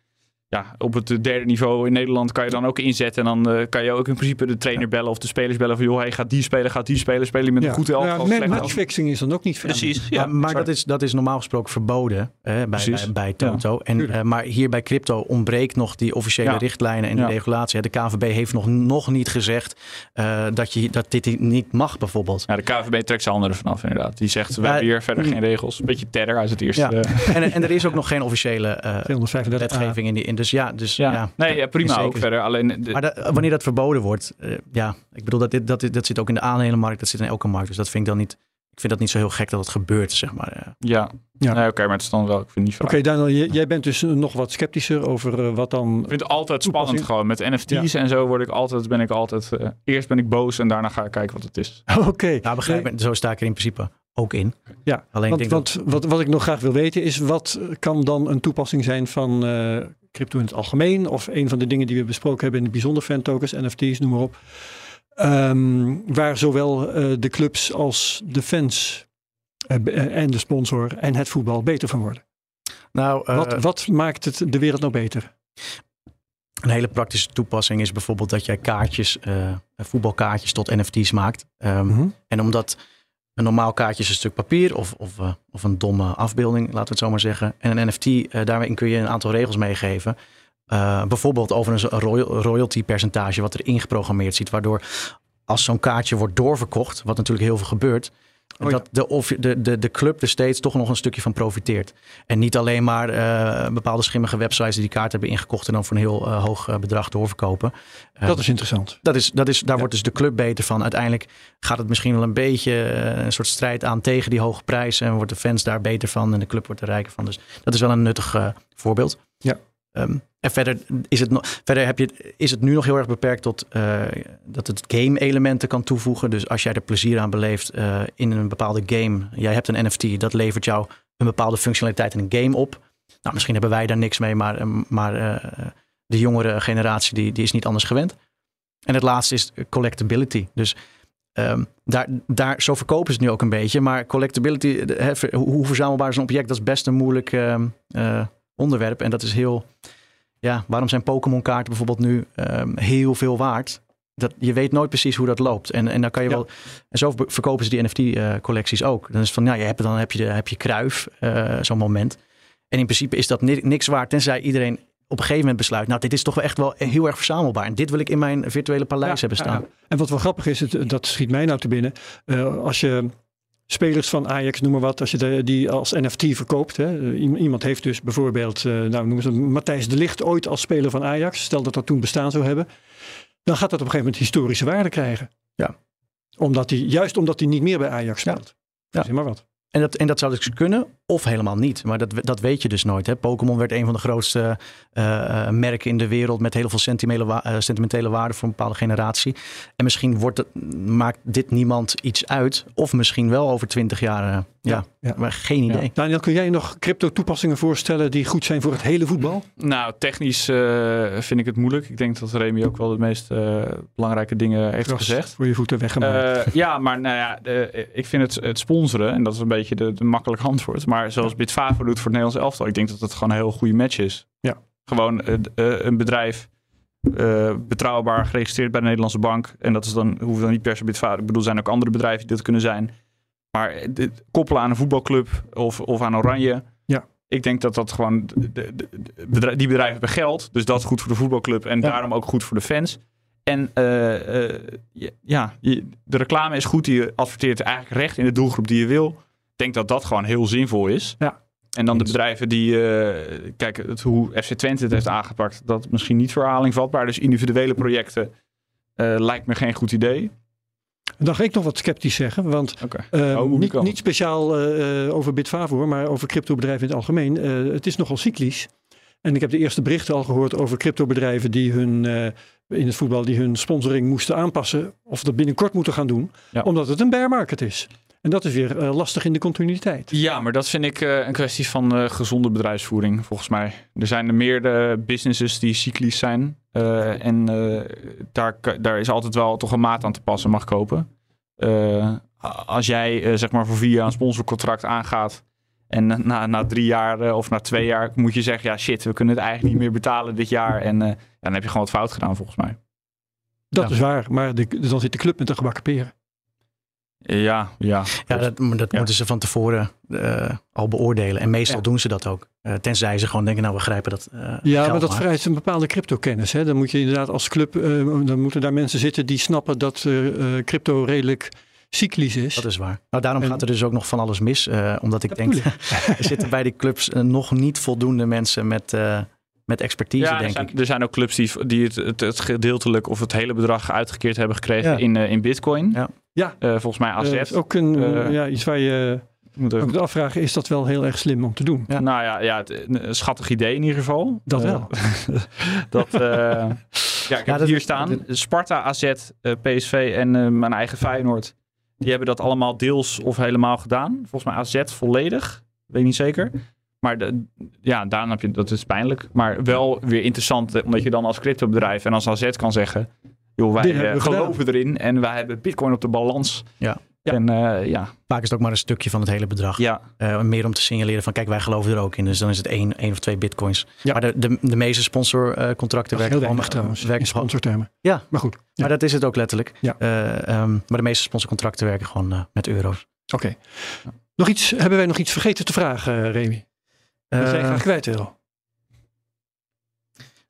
ja, op het derde niveau in Nederland kan je dan ook inzetten. En dan eh, kan je ook in principe de trainer bellen of de spelers bellen van joh, hey, gaat die spelen, gaat die spelen, spelen met een goed elftal. Ja, of ma- slecht elftal. matchfixing is dan ook niet. Precies. Ja, maar maar dat, is, dat is normaal gesproken verboden hè, bij, bij, bij Toto. en, eh, maar hier bij crypto ontbreekt nog die officiële Ja. richtlijnen en Ja. de regulatie. De KVB heeft nog, nog niet gezegd eh, dat, je, dat dit niet mag bijvoorbeeld. Ja, de KVB trekt zijn handen ervan af inderdaad. Die zegt, we hebben hier verder geen regels. Een beetje terror uit het eerste. Ja. En, en er is ook nog geen officiële eh, 235 <laughs> wetgeving in die. In, dus ja, dus, ja. ja. Nee, ja, prima ook verder. Alleen, de- Maar dat- wanneer dat verboden wordt, eh, ja, ik bedoel dat, dit, dat, dit- dat zit ook in de aandelenmarkt, dat zit in elke markt. Dus dat vind ik dan niet. Ik vind dat niet zo heel gek dat het gebeurt, zeg maar. eh. ja, Ja. Nee, oké, maar het is dan wel, ik vind het niet Oké. Daniel, jij bent dus nog wat sceptischer over eh, wat dan... Ik vind het altijd spannend gewoon. Met NFT's en zo word ik altijd, ben ik altijd, eh, eerst ben ik boos en daarna ga ik kijken wat het is. <laughs> Oké. Nou, begrijp me, zo sta ik er in principe ook in. Ja, Alleen ik want, denk want wat, wat ik nog graag wil weten is, wat kan dan een toepassing zijn van eh, crypto in het algemeen? Of een van de dingen die we besproken hebben in het bijzonder fan tokens, NFT's, noem maar op. Ehm, waar zowel eh, de clubs als de fans eh, en de sponsor en het voetbal beter van worden. Nou, eh, wat, wat maakt het de wereld nou beter? Een hele praktische toepassing is bijvoorbeeld dat jij kaartjes, eh, voetbalkaartjes tot NFT's maakt. Ehm, Mhm. En omdat een normaal kaartje is een stuk papier of, of, eh, of een domme afbeelding, laten we het zo maar zeggen. En een NFT, eh daarin kun je een aantal regels meegeven. Eh, bijvoorbeeld over een royalty percentage wat er ingeprogrammeerd zit. Waardoor als zo'n kaartje wordt doorverkocht, wat natuurlijk heel veel gebeurt. Oh dat de, of, de, de, de club er steeds toch nog een stukje van profiteert. En niet alleen maar eh, bepaalde schimmige websites die die kaart hebben ingekocht en dan voor een heel eh, hoog eh, bedrag doorverkopen. Dat is interessant. dat is, dat is, daar Ja. wordt dus de club beter van. Uiteindelijk gaat het misschien wel een beetje een soort strijd aan tegen die hoge prijs. En wordt de fans daar beter van en de club wordt er rijker van. Dus dat is wel een nuttig voorbeeld. Ehm, en verder, is het, verder heb je, is het nu nog heel erg beperkt tot eh, dat het game-elementen kan toevoegen. Dus als jij er plezier aan beleeft eh, in een bepaalde game. Jij hebt een NFT, dat levert jou een bepaalde functionaliteit in een game op. Nou, misschien hebben wij daar niks mee, maar, eh, maar eh, de jongere generatie die, die is niet anders gewend. En het laatste is collectability. Dus ehm, daar, daar, zo verkopen ze het nu ook een beetje. Maar collectability, hoe verzamelbaar is een object, dat is best een moeilijk ehm, onderwerp. En dat is heel, ja, waarom zijn Pokémon kaarten bijvoorbeeld nu ehm, heel veel waard? Dat, je weet nooit precies hoe dat loopt. En, en dan kan je Ja. wel. En zo ver- verkopen ze die NFT-collecties ook. Dan is het van, ja, je hebt, dan heb je, de, heb je Kruif, eh, zo'n moment. En in principe is dat ni- niks waard, tenzij iedereen op een gegeven moment besluit, nou, dit is toch wel echt wel heel erg verzamelbaar. En dit wil ik in mijn virtuele paleis Ja, hebben staan. ja. En wat wel grappig is, het, dat schiet mij nou te binnen. Eh, als je spelers van Ajax, noem maar wat, als je de, die als NFT verkoopt. Hè, iem- iemand heeft dus bijvoorbeeld, eh, nou noemen ze Matthijs de Ligt ooit als speler van Ajax. Stel dat dat toen bestaan zou hebben. Dan gaat dat op een gegeven moment historische waarde krijgen. Ja. Omdat hij, juist omdat hij niet meer bij Ajax Ja. speelt. Ja. Maar wat. En dat, en dat zou dus kunnen of helemaal niet. Maar dat, dat weet je dus nooit. hè. Pokémon werd een van de grootste eh, eh, merken in de wereld met heel veel sentimentele, wa- eh, sentimentele waarde voor een bepaalde generatie. En misschien wordt het, maakt dit niemand iets uit. Of misschien wel over twintig jaar. eh, ja, ja. maar geen idee. Daniel, kun jij nog crypto toepassingen voorstellen die goed zijn voor het hele voetbal? Nou, technisch eh, vind ik het moeilijk. Ik denk dat Remy ook wel de meest eh, belangrijke dingen heeft gezegd. Voor je voeten weggemaakt. Eh, ja, maar nou ja, de- ik vind het, het sponsoren, en dat is een beetje de, de makkelijk antwoord. Maar zoals Bitfavo doet voor het Nederlands elftal, ik denk dat het gewoon een heel goede match is. Ja. Gewoon eh, eh, een bedrijf, eh, betrouwbaar geregistreerd bij de Nederlandse bank. En dat is dan, hoeft dan niet per se Bitfavo. Ik bedoel, er zijn ook andere bedrijven die dat kunnen zijn. Maar dit, koppelen aan een voetbalclub of, of aan Oranje. Ja. Ik denk dat dat gewoon, de, de- de- bedrijf- die bedrijven hebben geld. Dus dat is goed voor de voetbalclub en Ja. daarom ook goed voor de fans. En ja, de reclame is goed. Je adverteert eigenlijk recht in de doelgroep die je wil. Ik denk dat dat gewoon heel zinvol is. Ja. En dan de bedrijven die, eh, kijk, het, hoe FC Twente het heeft aangepakt, dat misschien niet voor herhaling vatbaar. Dus individuele projecten eh, lijkt me geen goed idee. Dan ga ik nog wat sceptisch zeggen, want eh, Oh, niet, speciaal over Bitfavo, hoor, maar over cryptobedrijven in het algemeen. Het is nogal cyclisch. En ik heb de eerste berichten al gehoord over cryptobedrijven die hun, in het voetbal, die hun sponsoring moesten aanpassen. Of dat binnenkort moeten gaan doen, Ja. omdat het een bear market is. En dat is weer eh, lastig in de continuïteit. Ja, maar dat vind ik eh, een kwestie van eh, gezonde bedrijfsvoering, volgens mij. Er zijn er meerdere businesses die cyclisch zijn. eh, en eh, daar, daar is altijd wel toch een maat aan te passen, mag kopen. Eh, als jij zeg maar voor vier jaar een sponsorcontract aangaat. En na, na drie jaar of na twee jaar moet je zeggen: ja, shit, we kunnen het eigenlijk niet meer betalen dit jaar. En eh, ja, dan heb je gewoon wat fout gedaan, volgens mij. Dat Ja. is waar, maar de, dan zit de club met de gebakken peren. Ja, ja. Ja, dat, dat Ja. moeten ze van tevoren eh, al beoordelen. En meestal Ja. doen ze dat ook. Eh, tenzij ze gewoon denken, nou we grijpen dat eh, Ja, geld maar dat maar. vereist een bepaalde cryptokennis. Hè? Dan moet je inderdaad als club, eh, dan moeten daar mensen zitten die snappen dat crypto redelijk cyclisch is. Dat is waar. Nou, daarom En- gaat er dus ook nog van alles mis. eh, omdat ik Dat denk, <laughs> er zitten bij die clubs nog niet voldoende mensen met, eh, met expertise, Ja, er denk zijn, ik. er zijn ook clubs die, die het, het, het gedeeltelijk of het hele bedrag uitgekeerd hebben gekregen Ja. in, in bitcoin. Ja. Ja. Eh, volgens mij AZ. Eh, is ook een, Eh, ja, iets waar je Moet even- afvragen, is dat wel heel erg slim om te doen? Ja. Nou ja, ja het, een schattig idee in ieder geval. Dat Eh, wel. <laughs> dat, eh, ja, ik heb hier staan. Sparta, AZ, eh, PSV en eh, mijn eigen Feyenoord. Die hebben dat allemaal deels of helemaal gedaan. Volgens mij AZ volledig. Weet ik niet zeker. Maar de, ja, daarom heb je, dat is pijnlijk. Maar wel weer interessant, eh, omdat je dan als cryptobedrijf en als AZ kan zeggen... joh, wij eh, geloven erin en wij hebben bitcoin op de balans. Ja. Ja. En eh, ja, Vaak is het ook maar een stukje van het hele bedrag. ja, Eh, meer om te signaleren van kijk, wij geloven er ook in. Dus dan is het één, één of twee bitcoins. Ja. Maar de, de, de meeste sponsorcontracten is heel werken weinig gewoon- trouwens, werken sponsortermen. Ja. Maar goed, ja. Maar dat is het ook letterlijk. Ja. Eh, ehm, maar de meeste sponsorcontracten werken gewoon eh, met euro's. oké. Nog iets, hebben wij nog iets vergeten te vragen, Remy? Dat Eh, graag kwijt wil.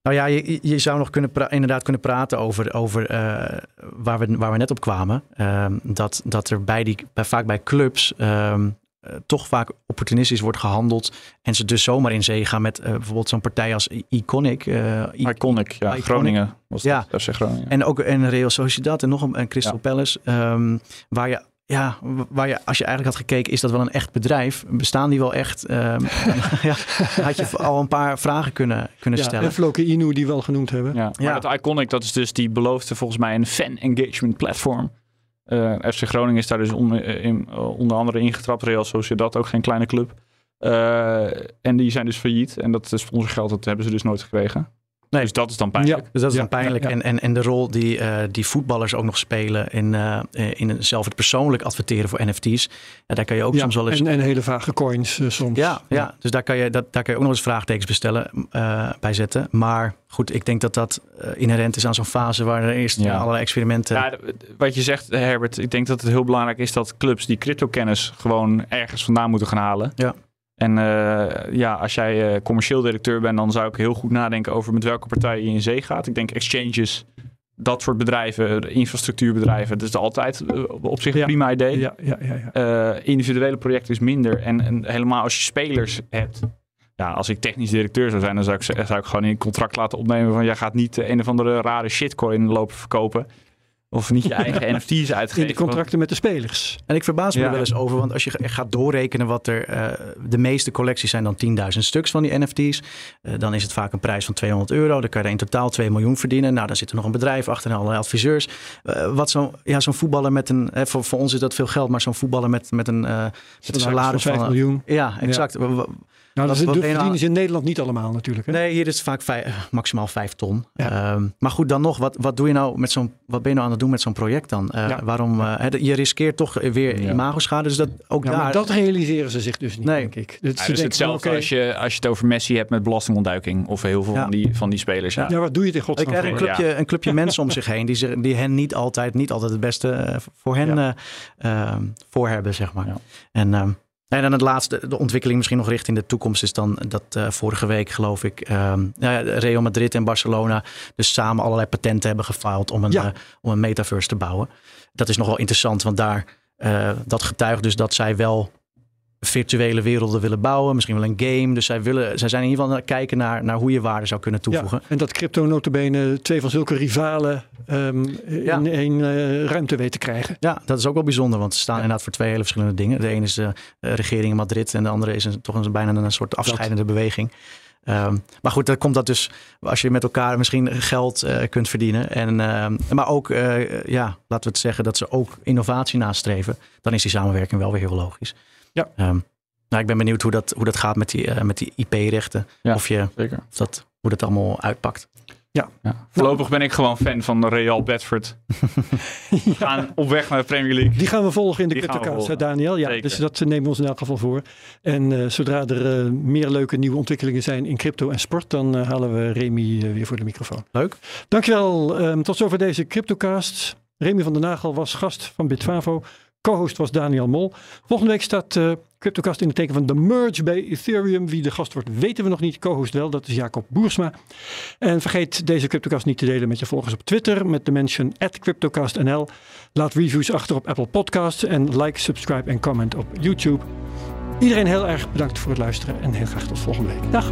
Nou ja, je, je zou nog kunnen pra- inderdaad kunnen praten over, over eh, waar, we, waar we net op kwamen. Ehm, dat, dat er bij die, bij, vaak bij clubs ehm, eh, toch vaak opportunistisch wordt gehandeld. En ze dus zomaar in zee gaan met eh, bijvoorbeeld zo'n partij als Iconic. I- iconic. Ja, Iconic. Groningen was Ja. dat. FC Groningen. en ook en Real Sociedad en nog een en Crystal Ja. Palace. ehm, waar je ja, waar je, als je eigenlijk had gekeken, is dat wel een echt bedrijf? Bestaan die wel echt? Ehm, <laughs> <laughs> ja, had je al een paar vragen kunnen, kunnen Ja, stellen. en Floke Inu die we al genoemd hebben. Ja, maar Ja. dat Iconic, dat is dus die beloofde volgens mij een fan engagement platform. Eh, FC Groningen is daar dus on- eh, in, eh, onder andere ingetrapt. Real Sociedad, ook geen kleine club. Eh, en die zijn dus failliet. En dat sponsorgeld, dat hebben ze dus nooit gekregen. Nee. Dus dat is dan pijnlijk. Dus dat is Ja, dan pijnlijk. ja, ja. En, en, en de rol die, eh, die voetballers ook nog spelen in, eh, in een- zelf het persoonlijk adverteren voor NFT's. Ja, daar kan je ook Ja, soms wel eens. en, en hele vage coins eh, soms. ja, ja, dus daar kan, je, dat, daar kan je ook nog eens vraagtekens bestellen, eh, bij zetten. Maar goed, ik denk dat dat eh, inherent is aan zo'n fase waar er eerst Ja. ja. allerlei experimenten. Ja, wat je zegt, Herbert, ik denk dat het heel belangrijk is dat clubs die crypto-kennis gewoon ergens vandaan moeten gaan halen. Ja. En eh, ja, als jij eh, commercieel directeur bent, dan zou ik heel goed nadenken over met welke partij je in zee gaat. Ik denk exchanges, dat soort bedrijven, infrastructuurbedrijven, dat is altijd eh, op zich een Ja. prima idee. Ja, ja, ja, ja. Individuele projecten is minder. En, en helemaal als je spelers hebt. Ja, als ik technisch directeur zou zijn, dan zou ik, zou ik gewoon in een contract laten opnemen van jij gaat niet een of andere rare shitcoin lopen verkopen. Of niet je eigen <laughs> NFT's uitgeven. In de contracten met de spelers. En ik verbaas me Ja. er wel eens over, want als je gaat doorrekenen wat er. eh, de meeste collecties zijn dan 10.000 stuks van die NFT's. Eh, dan is het vaak een prijs van 200 euro. Dan kan je er in totaal 2 miljoen verdienen. Nou, dan zit er nog een bedrijf achter en allerlei adviseurs. Eh, wat zo'n ja, zo'n voetballer met een. Hè, voor, voor ons is dat veel geld, maar zo'n voetballer met, met een. eh, met een salaris van 5 van. miljoen. Ja, exact. Nou, dat is- je verdienen nou- ze in Nederland niet allemaal natuurlijk. Hè? Nee, hier is het vaak vijf- eh, maximaal 5 ton. Ja. Ehm, maar goed, dan nog, wat, wat doe je nou met zo'n. Wat ben je nou aan het doen met zo'n project dan? Eh, Ja. Waarom? eh, hè, je riskeert toch weer Ja. imagoschade. Dus dat ook Ja, daar. maar dat realiseren ze zich dus niet, Nee. denk ik. Dat Ja, ze dus denken hetzelfde van, als, je, als je het over Messi hebt met belastingontduiking. Of heel veel Ja. van, die, van die spelers. Ja. Ja, wat doe je Hij godsnaam krijgt een voor? clubje, een clubje <laughs> mensen om zich heen die, zich, die hen niet altijd, niet altijd het beste voor hen Ja. eh, eh, voor hebben, zeg maar. Ja. En, ehm, en dan het laatste, de ontwikkeling misschien nog richting de toekomst is dan dat eh, vorige week geloof ik ja, Real Madrid en Barcelona dus samen allerlei patenten hebben gefiled om een, Ja. eh, om een metaverse te bouwen. Dat is nog wel interessant, want daar eh, dat getuigt dus dat zij wel virtuele werelden willen bouwen, misschien wel een game. Dus zij, willen, zij zijn in ieder geval aan het kijken naar, naar hoe je waarde zou kunnen toevoegen. Ja, en dat crypto notabene twee van zulke rivalen ehm, Ja. in één eh, ruimte weet te krijgen. Ja, dat is ook wel bijzonder, want ze staan inderdaad voor twee hele verschillende dingen. De ene is de eh, regering in Madrid en de andere is een, toch een, bijna een soort afscheidende beweging. Ehm, maar goed, dan komt dat dus als je met elkaar misschien geld eh, kunt verdienen. En, ehm, maar ook, eh, ja, laten we het zeggen dat ze ook innovatie nastreven. Dan is die samenwerking wel weer heel logisch. Ja. Ehm, nou, ik ben benieuwd hoe dat, hoe dat gaat met die, eh, met die IP-rechten. Ja. Of, je, Zeker. of dat, hoe dat allemaal uitpakt. Ja. Voorlopig ben ik gewoon fan van Real Bedford. <laughs> We gaan op weg naar de Premier League. Die gaan we volgen in de Die CryptoCast. Daniel. Ja, Zeker. dus dat nemen we ons in elk geval voor. En eh, zodra er eh, meer leuke nieuwe ontwikkelingen zijn in crypto en sport, dan halen we Remy weer voor de microfoon. Leuk. Dankjewel. Ehm tot zover deze CryptoCast. Remy van den Nagel was gast van Bitfavo. Co-host was Daniel Mol. Volgende week staat eh CryptoCast in het teken van de merge bij Ethereum. Wie de gast wordt, weten we nog niet. Co-host wel, dat is Jacob Boersma. En vergeet deze CryptoCast niet te delen met je volgers op Twitter met de mention CryptoCastNL. Laat reviews achter op Apple Podcasts en like, subscribe en comment op YouTube. Iedereen heel erg bedankt voor het luisteren en heel graag tot volgende week. Dag.